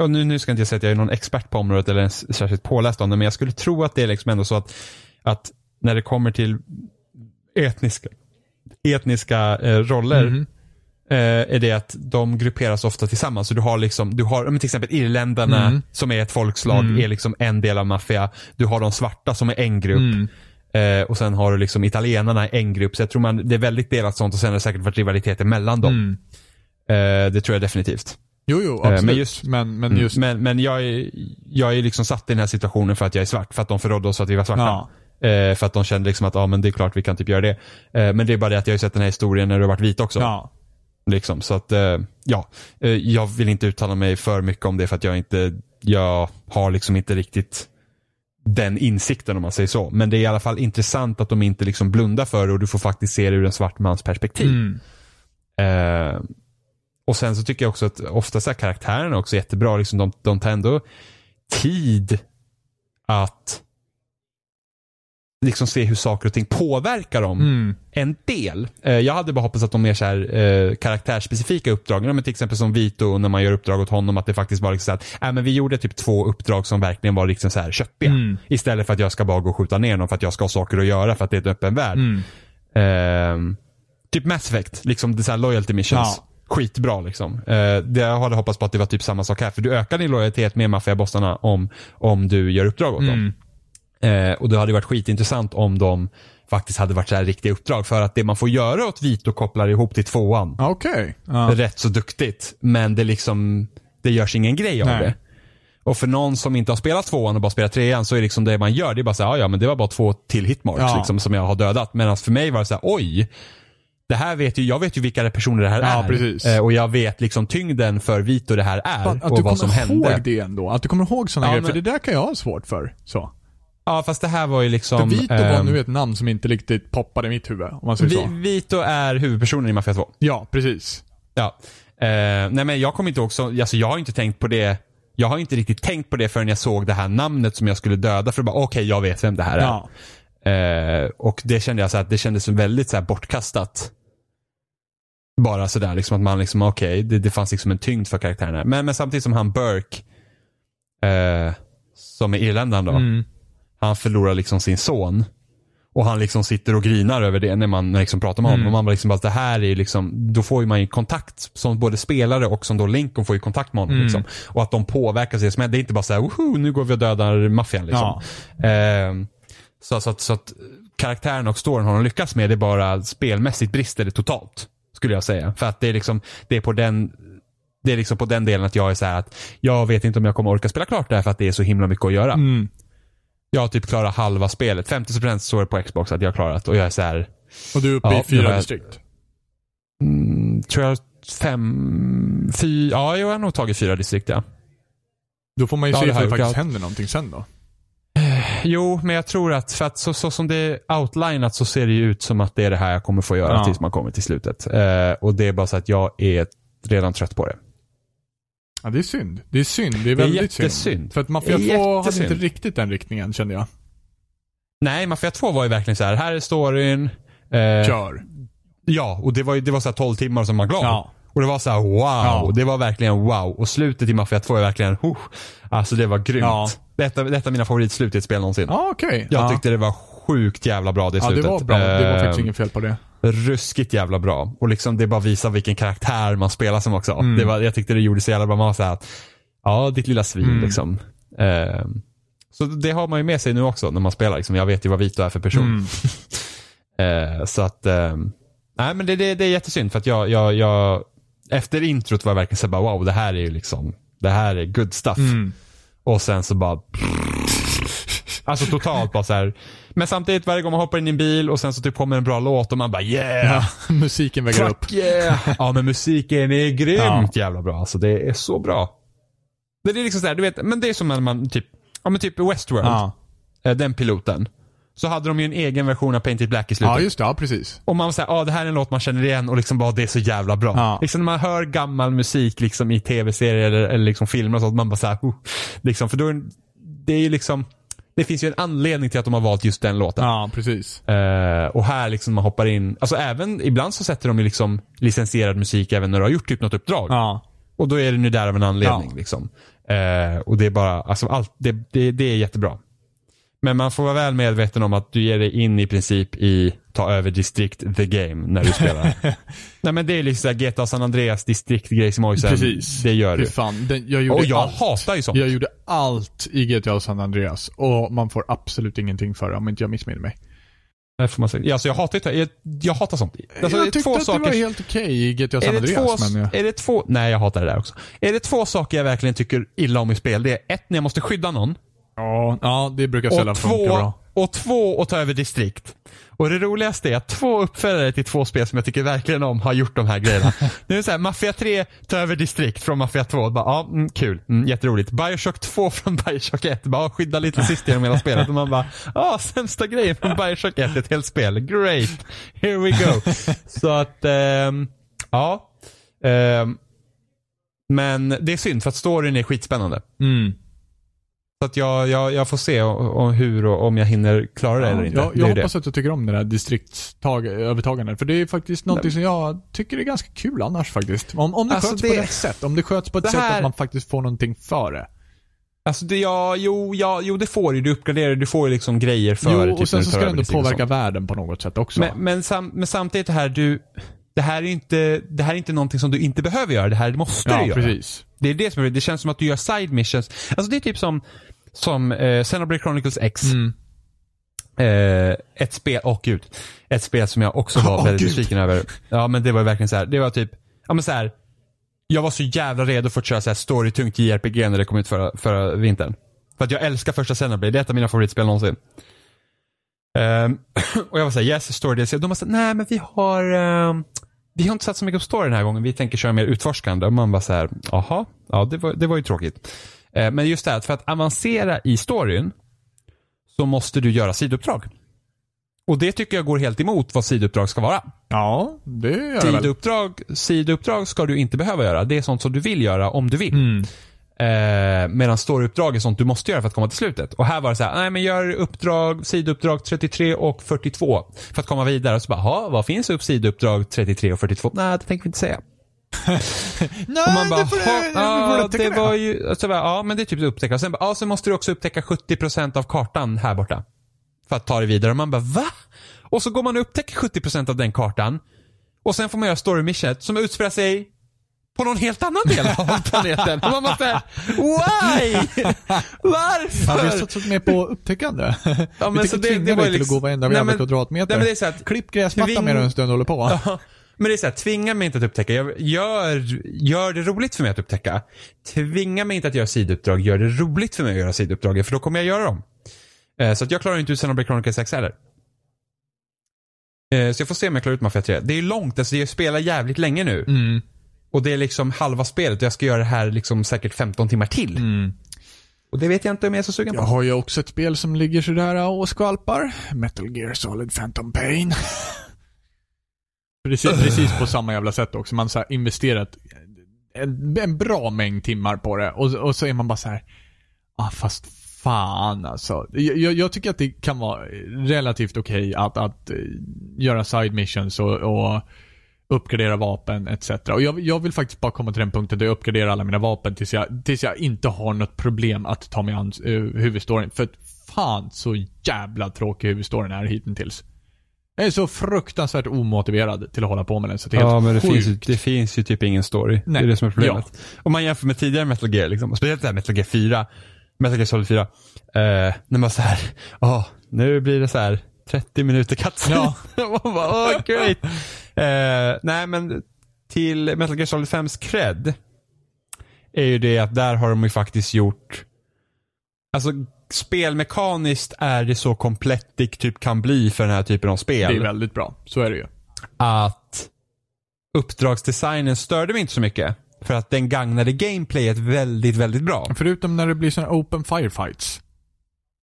och nu, nu ska inte jag säga att jag är någon expert på området eller ens särskilt påläst om det, men jag skulle tro att det är liksom ändå så att, att när det kommer till etniska, etniska eh, roller Mhm. eh, är det att de grupperas ofta tillsammans. Så du har liksom, du har till exempel irländarna Mm. som är ett folkslag, är liksom en del av maffia. Du har de svarta som är en grupp. Mm. Eh, och sen har du liksom italienarna i en grupp. Så jag tror man, det är väldigt delat sånt och sen har det säkert varit rivaliteter mellan dem. Mm. Eh, det tror jag definitivt. Jo, jo, Eh, men absolut. just- men, men Mm. just, Men, men jag, är, jag är liksom satt i den här situationen för att jag är svart. För att de förrådde oss för att vi var svarta. Ja. Eh, för att de kände liksom att ja, men det är klart vi kan typ göra det. Eh, men det är bara det att jag har sett den här historien när du har varit vit också. ja. Liksom, så att, eh, ja. Eh, jag vill inte uttala mig för mycket om det för att jag inte, jag har liksom inte riktigt den insikten om man säger så. Men det är i alla fall intressant att de inte liksom blundar för det och du får faktiskt se det ur en svart mans perspektiv. Mm. Eh, och sen så tycker jag också att ofta så här karaktärerna också är jättebra. Liksom de, de tar ändå tid att liksom se hur saker och ting påverkar dem Mm. en del. Eh, jag hade bara hoppats att de mer så här, eh, karaktärsspecifika uppdrag, ja, men till exempel som Vito när man gör uppdrag åt honom, att det faktiskt var liksom så att, äh, men vi gjorde typ två uppdrag som verkligen var liksom så här köttiga. Mm. Istället för att jag ska bara gå och skjuta ner någon för att jag ska ha saker att göra för att det är en öppen värld. Mm. Ehm, typ Mass Effect, liksom det så här loyalty missions. Ja. Skitbra liksom. Eh, det, jag hade hoppats på att det var typ samma sak här. För du ökar din lojalitet med maffiabossarna om, om du gör uppdrag åt dem. Mm. Eh, och det hade varit skitintressant om de faktiskt hade varit så här riktiga uppdrag. För att det man får göra åt Vito kopplar ihop till tvåan. Okej. Ja. Rätt så duktigt. Men det liksom, det görs ingen grej av Nej. det. Och för någon som inte har spelat tvåan och bara spelat trean så är liksom det man gör, det är bara så här, "Ja, ja men det var bara två till hitmarks Ja. liksom, som jag har dödat. Medan för mig var det så här, oj. Det här vet ju, jag vet ju vilka personer det här Ja, är. precis. Eh, och jag vet liksom tyngden för Vito det här är. Att och du vad som kommer hände. ihåg det ändå. Att du kommer ihåg sådana Ja, grejer. men- För det där kan jag ha svårt för. Så. Ja fast det här var ju För liksom. Vito var ehm, nu ett namn som inte riktigt poppade i mitt huvud. Om man säger Vi, så. Vito är huvudpersonen i Mafia 2. Ja, precis. Ja. Eh, nej men jag kommer inte ihåg så, alltså jag har inte tänkt på det. Jag har inte riktigt tänkt på det förrän jag såg det här namnet som jag skulle döda för att bara okej jag vet vem det här är. Ja. Eh, och det kände jag så att det kändes väldigt så här bortkastat. Bara sådär liksom att man liksom okej det, det fanns liksom en tyngd för karaktärerna. Men, men samtidigt som han Burke. Eh, som är irländaren då. Mm. Han förlorar liksom sin son. Och han liksom sitter och grinar över det när man liksom pratar med honom. Mm. Och man bara liksom bara, det här är liksom, då får man ju kontakt som både spelare och som då Lincoln får ju kontakt med honom. Mm. Liksom. Och att de påverkas. Det det är inte bara så här, Woho, nu går vi och dödar maffian liksom. Ehm, så, så, att, så att karaktären och storyn har de lyckats med, det är bara spelmässigt brister det totalt. Skulle jag säga. För att det är liksom, det är på den det är liksom på den delen att jag är så här att jag vet inte om jag kommer orka spela klart det här för att det är så himla mycket att göra. Mm. Jag har typ klarat halva spelet. 50% står det på Xbox att jag har klarat och jag är så här, Och du är uppe Ja, i det fyra distrikt. mm, tror jag fem, fy, ja jag har nog tagit fyra distrikt ja. Då får man ju Ja, se det ifall har det jag faktiskt händer någonting sen då. Jo, men jag tror att, för att så, så som det är outlinat så ser det ju ut som att det är det här jag kommer få göra Ja. tills man kommer till slutet. Eh, och det är bara så att jag är redan trött på det. Ja, det är synd. Det är synd. Det är Det är väldigt synd. För att Mafia Det är 2 hade inte riktigt den riktningen kände jag. Nej, Mafia 2 var ju verkligen så här, här är storyn. Eh, Kör. ja, och det var ju det var så här 12 timmar som man glad. Ja. Och det var så här wow. Ja. Det var verkligen wow. Och slutet i Mafia 2 är verkligen, huh. Alltså det var grymt. Ja. Detta, detta är mina favoritslut i ett spel någonsin. Ja, okej. Jag ja. tyckte det var sjukt jävla bra det Ja, det slutet. var bra. Det var Eh, faktiskt inget fel på det. ruskigt jävla bra. Och liksom det bara visar vilken karaktär man spelar som också. Mm. Det var, jag tyckte det gjorde så jävla bra. Man var så här att, ja ditt lilla svin Mm. liksom. Eh, så det har man ju med sig nu också när man spelar. Liksom. Jag vet ju vad Vito är för person. Mm. Eh, så att, eh, nej men det, det, det är jättesynd för att jag, jag, jag efter introt var jag verkligen så här bara wow det här är ju liksom, det här är good stuff. Mm. Och sen så bara Alltså totalt bara så här. Men samtidigt varje gång man hoppar in i en bil och sen så typ kommer en bra låt och man bara yeah. Ja, musiken väger upp. Fuck yeah! ja men musiken är grymt jävla bra. Alltså det är så bra. Det är liksom såhär, du vet, men det är som när man typ, ja men typ Westworld. Ja. eh, Den piloten. Så hade de ju en egen version av Painted Black i slutet. Ja, just det. Ja, precis. Och man var såhär, ah, det här är en låt man känner igen och liksom bara det är så jävla bra. Ja. Liksom när man hör gammal musik liksom i tv-serier eller, eller liksom filmer och sånt, man bara såhär, oh, liksom, för då är det är ju liksom, det finns ju en anledning till att de har valt just den låten. Ja, precis. Eh, och här liksom man hoppar in, alltså även, ibland så sätter de ju liksom licensierad musik även när du har gjort typ något uppdrag. Ja. Och då är den ju där av en anledning. Ja. Liksom. Eh, och det är bara, alltså allt, det, det, det är jättebra. Men man får vara väl medveten om att du ger dig in i princip i ta över district the game när du spelar. Nej men det är liksom GTA San Andreas district-grej som Oisen. Precis. Det gör du. fan. Den, jag gjorde Och jag allt. hatar ju sånt. Jag gjorde allt i GTA San Andreas och man får absolut ingenting för det om inte jag missminner mig. Det får man säga. Alltså jag hatar jag, jag hatar sånt. Alltså, jag tyckte två att saker. det var helt okej i GTA San det, två, Andreas, men... jag- är det två, nej jag hatar det där också. Är det två saker jag verkligen tycker illa om i spel, det är ett när jag måste skydda någon. Ja, ja, det brukar sällan funka bra. och två att ta över distrikt. Och det roligaste är att två uppföljare till två spel som jag tycker verkligen om har gjort de här grejerna. Det är så här, Mafia 3 tar över distrikt från Mafia 2. Bara, ja, mm, kul, mm, jätteroligt. Bioshock 2 från Bioshock 1. Bara, skydda lite sist genom hela spelet. Och man bara, ja, sämsta grejen från Bioshock 1, ett helt spel. Great, here we go. så att, ehm, ja. Ehm, men det är synd för att storyn är skitspännande. Mm. Så att jag, jag, jag får se och, och hur och om jag hinner klara det eller inte. Jag, Det jag ju hoppas att du tycker om det där distriktsövertagandet. För det är faktiskt något som jag tycker är ganska kul annars faktiskt. Om, om det Alltså, sköts det- på rätt sätt. Om det sköts på ett Det sätt här- att man faktiskt får någonting för det. Alltså det, ja, jo, ja, jo det får du. Du uppgraderar, du får ju liksom grejer för Jo, det. och sen så du ska det ändå påverka världen på något sätt också. Men, men, sam, men samtidigt det här, du, det här är inte, det här är inte någonting som du inte behöver göra. Det här måste du ja, göra. precis. Det är det som är det. känns som att du gör side missions. Alltså det är typ som, som eh, Xenoblade Chronicles X. Mm. Eh, ett spel, åh gud. Ett spel som jag också var Åh, väldigt besviken över. Ja men det var verkligen så här. det var typ, ja men så här. Jag var så jävla redo för att köra så här storytungt JRPG när det kom ut förra, förra vintern. För att jag älskar första Xenoblade, det är ett av mina favoritspel någonsin. Ehm, och jag var såhär, yes, story DLC. De var såhär, nej men vi har, ehm, vi har inte satt så mycket på story den här gången, vi tänker köra mer utforskande. Och man var så här, jaha, ja det var, det var ju tråkigt. Eh, men just det här, för att avancera i storyn så måste du göra sidouppdrag. Och det tycker jag går helt emot vad sidouppdrag ska vara. Ja, det gör. Sidouppdrag, sidouppdrag ska du inte behöva göra. Det är sånt som du vill göra om du vill. Mm. Eh, medan storyuppdrag är sånt du måste göra för att komma till slutet. Och här var det så här, nej men gör uppdrag, sidouppdrag 33 och 42 för att komma vidare. Och så bara, "Jaha, vad finns upp sidouppdrag 33 och 42? Nej, det tänker vi inte säga. Nej, Och man bara, det får du, "Ha, du får ja, det var ju, alltså, bara, ja men det är typ upptäcka. Och sen bara, ja så måste du också upptäcka 70% av kartan här borta. För att ta dig vidare. Och man bara, va? Och så går man och upptäcker 70% av den kartan. Och sen får man göra story missionet som utspelar sig på någon helt annan del av planeten. Och man såhär, why? Varför? Ja, vi har satsat mer på upptäckande. Ja, vi så det- det var ju till att liksom- gå varenda jävla kvadratmeter. Nej det är så att Klipp gräsmattan Tving- medan en stund håller på. Ja, men det är så här, tvinga mig inte att upptäcka. Jag, gör, gör det roligt för mig att upptäcka. Tvinga mig inte att göra sidouppdrag. Gör det roligt för mig att göra sidouppdrag, för då kommer jag göra dem. Eh, så att jag klarar inte ut Xenoblade Chronicles 6 heller. Eh, så jag får se om jag klarar ut Mafia 3. Det är långt, alltså jag spelar jävligt länge nu. Mm. Och det är liksom halva spelet och jag ska göra det här liksom säkert 15 timmar till. Mm. Och det vet jag inte om jag är så sugen på. Jag har ju också ett spel som ligger sådär och skvalpar. Metal Gear Solid Phantom Pain. precis, precis på samma jävla sätt också. Man har investerat en, en bra mängd timmar på det och, och så är man bara så här. Ah, fast fan alltså. Jag, jag, tycker att det kan vara relativt okej att, att eh, göra side missions och, och uppgradera vapen etc. Och jag, jag vill faktiskt bara komma till den punkten där jag uppgraderar alla mina vapen tills jag, tills jag inte har något problem att ta mig an uh, huvudstoryn. För fan så jävla tråkig huvudstoryn är hittills. Jag är så fruktansvärt omotiverad till att hålla på med den så det är Ja, helt men det sjukt. finns, ju, det finns ju typ ingen story. Det Nej. är det som är problemet. Om man jämför med tidigare Metal Gear, liksom, speciellt det här Metal Gear 4, Metal Gear Solid 4, eh, när man så här, åh, nu blir det så här 30 minuter cutscene. Ja. man bara, åh, great. Eh, nej, men till Metal Gear Solid 5s cred är ju det att där har de ju faktiskt gjort, alltså spelmekaniskt är det så komplett det typ kan bli för den här typen av spel Det är väldigt bra. Så är det ju. att uppdragsdesignen störde mig inte så mycket. För att den gagnade gameplayet väldigt, väldigt bra. Förutom när det blir såna open firefights.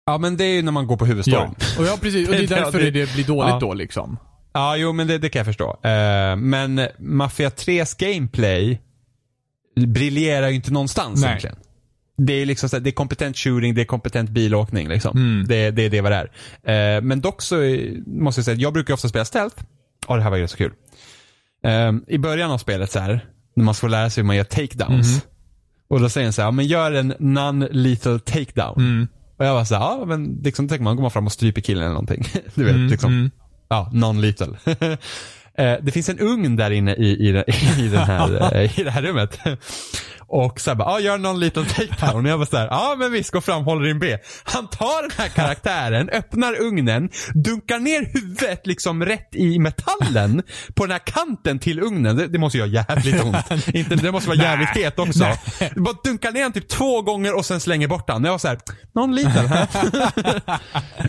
Ja, men det är ju när man går på huvudstoryn. Ja, och ja precis. Och det är därför det- det blir dåligt ja. då liksom. Ja, jo men det, det kan jag förstå. Eh, men Mafia 3s gameplay briljerar ju inte någonstans Nej. egentligen. Det är liksom så här, det är kompetent shooting, det är kompetent bilåkning liksom. Mm. Det, det är det vad det är. Eh, men dock så måste jag säga att jag brukar ofta spela stealth. Och det här var ju så kul. Eh, I början av spelet så här, när man ska lära sig hur man gör takedowns. Mhm. Och då säger den så här, ja, men gör en non-lethal takedown. Mm. Och jag var så här, ja men liksom tänker man går man fram och stryper killen eller någonting. Du vet, Mm, liksom. mm. Ja, non-lethal. Eh, det finns en ugn där inne i, i, i, den här, eh, i det här rummet. Och så här bara, ja gör någon liten takedown. Och jag var så här, ja men visst, gå fram, håll din B. Han tar den här karaktären, öppnar ugnen, dunkar ner huvudet liksom rätt i metallen på den här kanten till ugnen. Det, det måste göra jävligt ont. Inte, det måste vara jävligt het också. Bara dunkar ner den typ två gånger och sen slänger bort den. Jag var så här, någon liten här.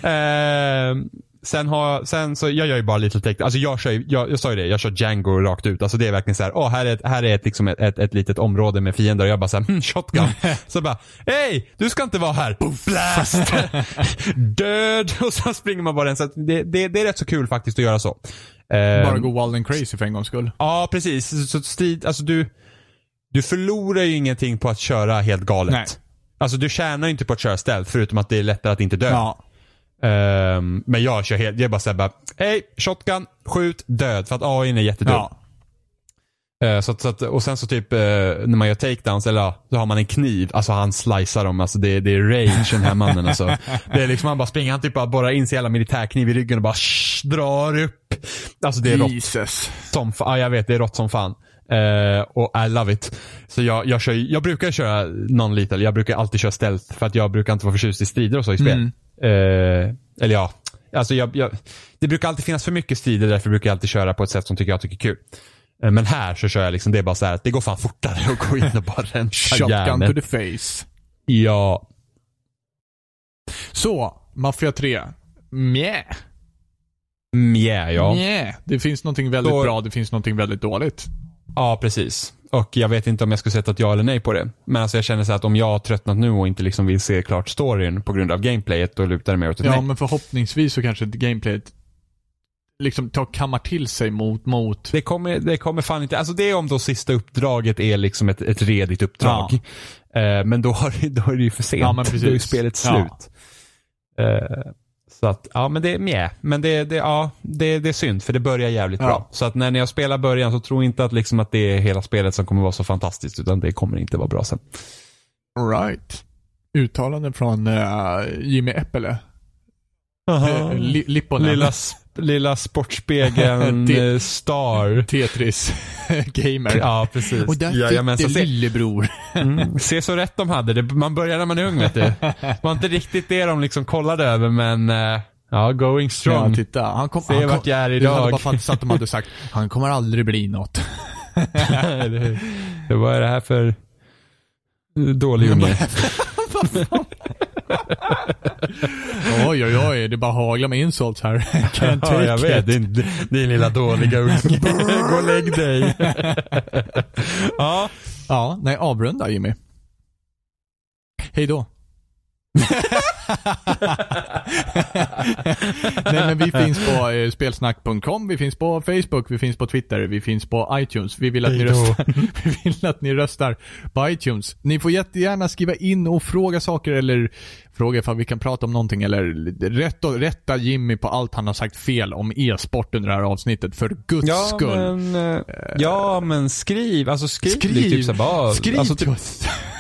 Eh, sen har, sen så, jag gör ju bara little take, alltså jag kör jag, jag sa ju det, jag kör Django rakt ut. Alltså det är verkligen så här, åh här är, ett, här är ett, liksom ett, ett, ett litet område med fiender och jag bara såhär, hmm, shotgun. så bara, hej, du ska inte vara här. Blast! Död! Och så springer man bara den. Så det, det, det är rätt så kul faktiskt att göra så. Eh, Bara gå wild and crazy för en gångs skull. Ja, precis. Så- Så strid, alltså du, du förlorar ju ingenting på att köra helt galet. Nej. Alltså du tjänar ju inte på att köra stealth förutom att det är lättare att inte dö. Ja. Ehm, men jag kör helt, jag bara såhär bara, hej, shotgun, skjut, död. För att AI är jättedum. Ja. Eh, så, så att, och sen så typ eh, när man gör takedowns, eller ja, så har man en kniv. Alltså han slicear dem. Alltså det, det är rage den här mannen alltså. Det är liksom, han bara springer, han typ bara borrar in sig hela militärkniv i ryggen och bara shh, drar upp. Alltså det är rått Jesus. som fan. Ja, jag vet, det är rått som fan. Eh, och I love it. Så jag, jag, kör, jag brukar köra non-lethal. Jag brukar alltid köra stealth för att jag brukar inte vara förtjust i strider och så i spel. Mm. Eh, eller ja, alltså jag, jag, det brukar alltid finnas för mycket strider därför brukar jag alltid köra på ett sätt som tycker jag tycker är kul. Eh, men här så kör jag liksom, det är bara så här att det går fan fortare att gå in och bara rensa Shotgun järnet. to the face. Ja. Så, Mafia 3. Mjä. Mjä, ja. Mjä. Det finns någonting väldigt Då- bra, det finns någonting väldigt dåligt. Ja, precis. Och jag vet inte om jag skulle sätta ett ja eller nej på det. Men alltså jag känner så att om jag har tröttnat nu och inte liksom vill se klart storyn på grund av gameplayet, då lutar det mer åt ett Ja, nej. men förhoppningsvis så kanske gameplayet liksom tar, kammar till sig mot, mot Det kommer, det kommer fan inte, alltså det är om då sista uppdraget är liksom ett, ett redigt uppdrag. Eh, men då, har, då är det ju för sent. Ja, men precis. Då är ju spelet Ja. slut. Eh, så att, ja men det är mjä. Men det, det, ja, det, det är synd för det börjar jävligt Ja. bra. Så att när jag spelar början så tro inte att, liksom att det är hela spelet som kommer vara så fantastiskt. Utan det kommer inte vara bra sen. Right. Uttalande från uh, Jimmy Äppele. Uh, li, Lipponen. Lilla, lilla Sportspegeln Det- eh, Star. Tetris Gamer. Ja, precis. Och där sitter Se, lillebror. mm, se så rätt de hade. Det, man börjar när man är ung vet du. Det var inte riktigt det de liksom kollade över men uh, ja, going Ja, strong. titta. Han kom, Se han vart kom, jag är Det hade idag. bara att de hade sagt, han kommer aldrig bli något. Hur? Det Vad är det här för dålig unge? oj, oj, oj. Det bara haglar med insults här. Can't Ja, take jag vet. Din, din lilla dåliga unge. Gå och lägg dig. ja, Ja, nej, avrunda Jimmy. Hej då. Nej men vi finns på eh, spelsnack.com, vi finns på Facebook, vi finns på Twitter, vi finns på iTunes. Vi vill att, ni röstar, vi vill att ni röstar på iTunes. Ni får jättegärna skriva in och fråga saker eller fråga ifall vi kan prata om någonting eller rätta, rätta Jimmy på allt han har sagt fel om e-sport under det här avsnittet. För guds ja, skull. men, eh, ja, men skriv. Alltså skriv. Skriv. Typ, så bara, Skriv alltså, typ.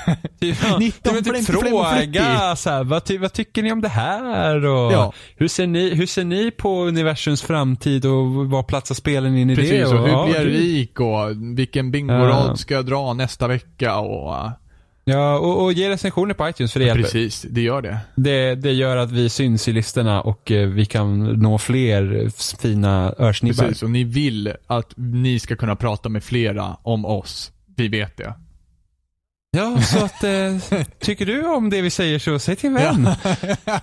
typ, ja, 19 typ, typ och fråga så här, vad, ty, vad tycker ni om det här? Och Ja. hur, ser ni, hur ser ni på universums framtid och vad platsar spelen in i Precis, det? och hur ja, blir jag rik och vilken bingorad Ja. ska jag dra nästa vecka och... Ja, och, och ge recensioner på iTunes för det hjälper. Precis, det gör det. Det, det gör att vi syns i listorna och eh, vi kan nå fler fina örsnibbar. Precis, och ni vill att ni ska kunna prata med flera om oss. Vi vet det. Ja, så att eh, tycker du om det vi säger så säg till en vän.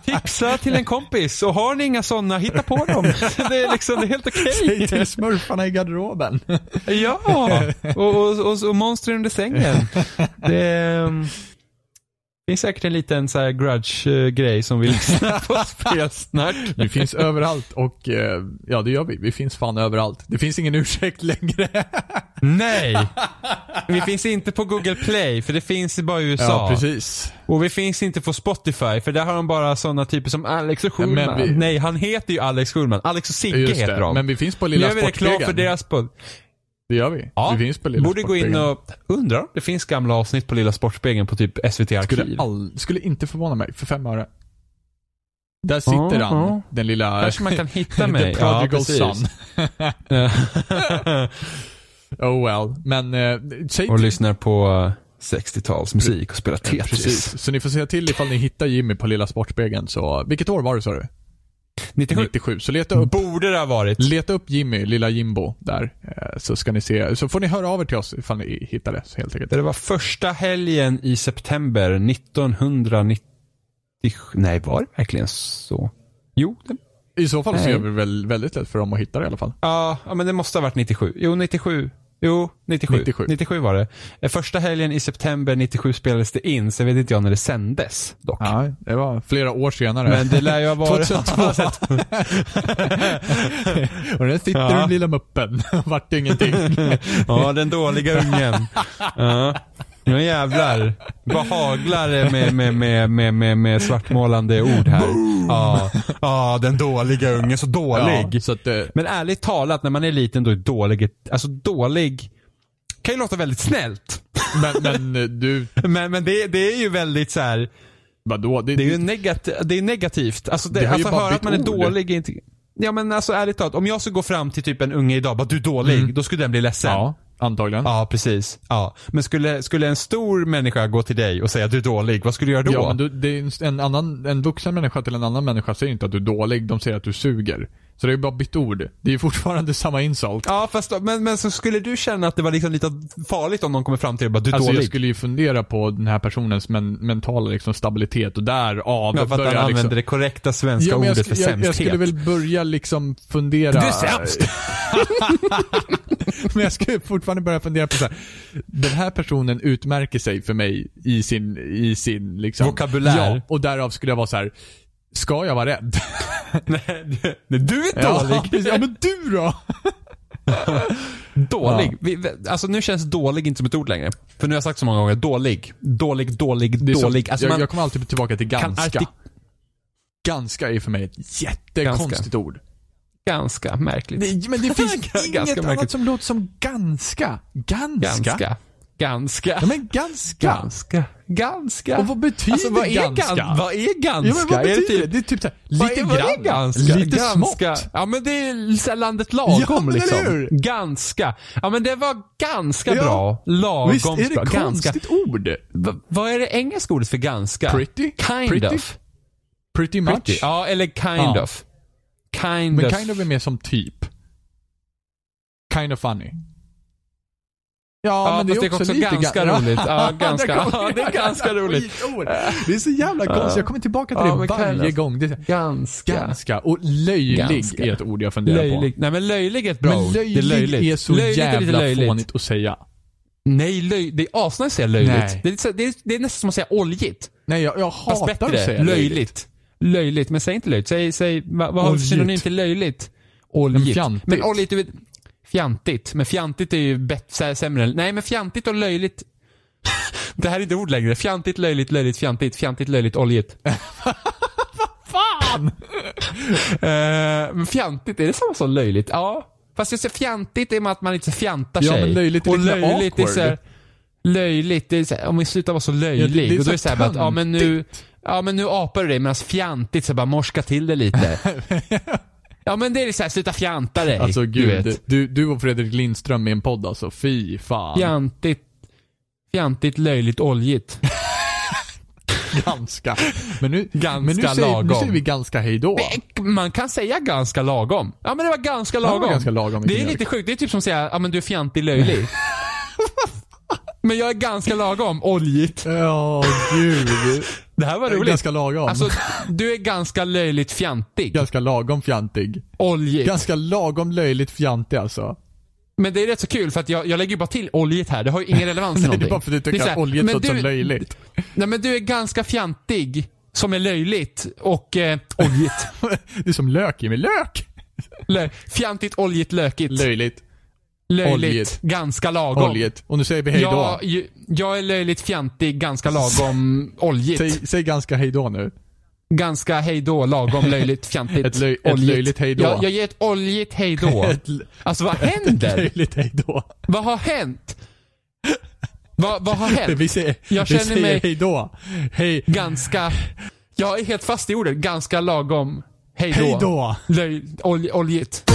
Tipsa till en kompis och har ni inga sådana, hitta på dem. Det är liksom, det är helt okej. Säg till smurfarna i garderoben. Ja, och, och, och, och monster under sängen. Det, ehm, finns säkert en liten så här grudge-grej som vill lyssna på spelsnack. Vi finns överallt och eh, ja, det gör vi. Vi finns fan överallt. Det finns ingen ursäkt längre. Nej! Vi finns inte på Google Play, för det finns bara i USA. Ja, precis. Och vi finns inte på Spotify, för där har de bara sådana typer som Alex och Schulman. vi- Nej, han heter ju Alex Schulman. Alex och Sigge heter det. de. Men vi finns på Nu Lilla gör vi reklam för deras podd. Det gör vi. Ja, vi finns på Lilla borde gå in och undra om det finns gamla avsnitt på Lilla Sportspegeln på typ SVT Arkiv. Skulle, all, skulle inte förvåna mig för fem öre. Där sitter Ja, han, ja. den lilla... Kanske man kan hitta mig. The ja, prodigal precis. son. Oh well. Men, eh, säg och till- lyssnar på eh, 60-talsmusik och spelar Tetris. Precis. Så ni får säga till ifall ni hittar Jimmy på Lilla Sportspegeln. Så, vilket år var det sa du? 97. 97. Så leta upp, Borde det ha varit. leta upp Jimmy, lilla Jimbo, där. Eh, Så ska ni se. Så får ni höra av er till oss ifall ni hittar det, helt enkelt. Det var första helgen i september 1997. Nej, var det verkligen så? Jo, det, I så fall så Nej. gör vi väl väldigt lätt för dem att hitta det i alla fall. ja, ja, men det måste ha varit 97. Jo, 97. Jo, 97. 97. 97 var det. Eh, Första helgen i september 97 spelades det in, så jag vet inte jag när det sändes dock. Ja, det var flera år senare. Men det lär ju ha varit... 2002. och där sitter Ja. den lilla muppen. Vart ingenting. ja, den dåliga ungen. Ja. Ja jävlar. Vad haglar det med, med, med, med, med, med svartmålande ord här. Ja, ja den dåliga ungen, så dålig. Ja, så att, eh, Men ärligt talat, när man är liten då är dålig, ett- alltså dålig kan ju låta väldigt snällt. men, men eh, du, Men, men det, det är ju väldigt så här. vadå? Det, det är ju negat, det är negativt. Alltså, det, Det har ju alltså bara höra att man är ord. dålig är inte... Ja men alltså ärligt talat, om jag skulle gå fram till typ en unge idag bara du är dålig, då skulle den bli ledsen. Ja, antagligen. Ja, precis. Ja. Men skulle, skulle en stor människa gå till dig och säga att du är dålig, vad skulle du göra då? Ja, men du, det är en- annan, en vuxen människa till en annan människa säger inte att du är dålig, de säger att du suger. Så det är ju bara bytt ord. Det är fortfarande samma insult. Ja, fast men, men så skulle du känna att det var liksom lite farligt om någon kommer fram till dig och bara du är Alltså dålig? jag skulle ju fundera på den här personens men, mentala liksom, stabilitet och därav Ja, för att han börja använder liksom... det korrekta svenska Ja, jag, ordet sk- för jag, sämsthet. jag skulle väl börja liksom fundera... Du är sämst! men jag skulle fortfarande börja fundera på så här. Den här personen utmärker sig för mig i sin, i sin liksom... Vokabulär. Ja, och därav skulle jag vara så här. Ska jag vara rädd? Nej, du- nej, du är Ja, dålig. precis. ja men du då? Dålig. Vi, vi- alltså nu känns dålig inte som ett ord längre. För nu har jag sagt så många gånger, dålig. Dålig, dålig, är så- dålig. Alltså jag, man, jag kommer alltid tillbaka till ganska. alltid- Ganska är för mig ett jättekonstigt ord. ganska märkligt. Det, men det finns Ganska inget annat som låter som ganska. Ganska? Ganska. Ganska. Ja men ganska. Ganska. Ganska. Och vad betyder alltså, vad är ganska? Gan, vad är ganska? Ja men vad Är det betyder det? typ- Det är typ såhär, Vad lite är, vad grann. är ganska? Lite ganska. smått. Ja men det är så här landet lagom Ja, men liksom. eller hur? Ganska. Ja men det var ganska Ja. bra. Lagom Visst är det bra. Ganska. konstigt ord? Va, vad är det engelska ordet för ganska? Pretty? Kind Pretty? of. Pretty much. Pretty. Ja, eller kind Ja. of. Kind Men of. kind of är mer som typ. Kind of funny. Ja, men det är också, det är också lite ganska ga- roligt. Ja, ganska. Ja, det är ganska roligt. Det är så jävla konstigt. Jag kommer tillbaka till Ja, det varje gång. Det är Ganska. ganska. Och löjlig Ganska. är ett ord jag funderar Löjlig. Nej men löjlig är ett bra på. Men ord. löjlig, Det är löjligt. är så löjligt är jävla löjligt. fånigt att säga. Nej, löj, det är asnice att säga löjligt. Det är, det, är, det är nästan som att säga oljigt. Nej, jag, jag hatar att bättre. säga löjligt. löjligt. Men säg inte löjligt. Säg, säg vad, vad har du för synonym till löjligt? Oljigt. Men oljigt, du vet, fjantigt. Men fjantigt är ju bättre, sämre. Nej men fjantigt och löjligt. Det här är inte ord längre. Fjantigt, löjligt, löjligt, fjantigt. Fjantigt, löjligt, oljigt. Fan! Men fjantigt, är det samma som löjligt? Ja. Fast jag säger fjantigt är att man inte fjantar Ja, sig. men löjligt är och lite löjligt är awkward. så här, Löjligt, det är så här, om vi slutar vara så löjlig. Ja, det- är och då så är det så här, att, ja men nu, ja men nu apar du dig, medan fjantigt så bara morska till det lite. ja men det är så här, sluta fjanta dig. Alltså du gud, vet. du, du och Fredrik Lindström i en podd alltså. Fy fan. Fjantigt, fjantigt, löjligt, oljigt. Ganska. Men nu, Ganska men nu, säger, nu lagom. säger vi ganska hejdå. Man kan säga ganska lagom. Ja men det var ganska Det var lagom. ganska lagom, det är lite sjukt, det är typ som att säga, ja men du är fjantig löjlig. men jag är ganska lagom, oljigt. Ja, gud. Det här var roligt. Ganska lagom. Alltså, du är ganska löjligt fjantig. ganska lagom fjantig. Oljigt. Ganska lagom löjligt fjantig alltså. Men det är rätt så kul för att jag, jag lägger ju bara till oljigt här. Det har ju ingen relevans till Nej, det någonting. är bara för att du tycker att oljet men låter så löjligt. Nej men du är ganska fjantig, som är löjligt och eh, oljigt. Det är som lök Jimmy. Lök! Lö, fjantigt, oljigt, lökigt. Löjligt. Löjligt, oljigt. ganska lagom. Oljigt. Och nu säger vi hej då. Jag, jag är löjligt fjantig, ganska lagom, oljigt. Säg, säg ganska hej då nu. Ganska hejdå, lagom, löjligt, fjantigt, Ett löj- ett oljigt. löjligt hejdå. Jag, jag ger ett oljigt hejdå. Ett Alltså vad Ett händer? löjligt hej då. Vad har hänt? Vad, vad har hänt? Vi säger, Jag vi känner säger mig- hej då. Hej, Ganska, jag är helt fast i ordet, ganska lagom, hejdå. hej då. Löj, olj, oljigt.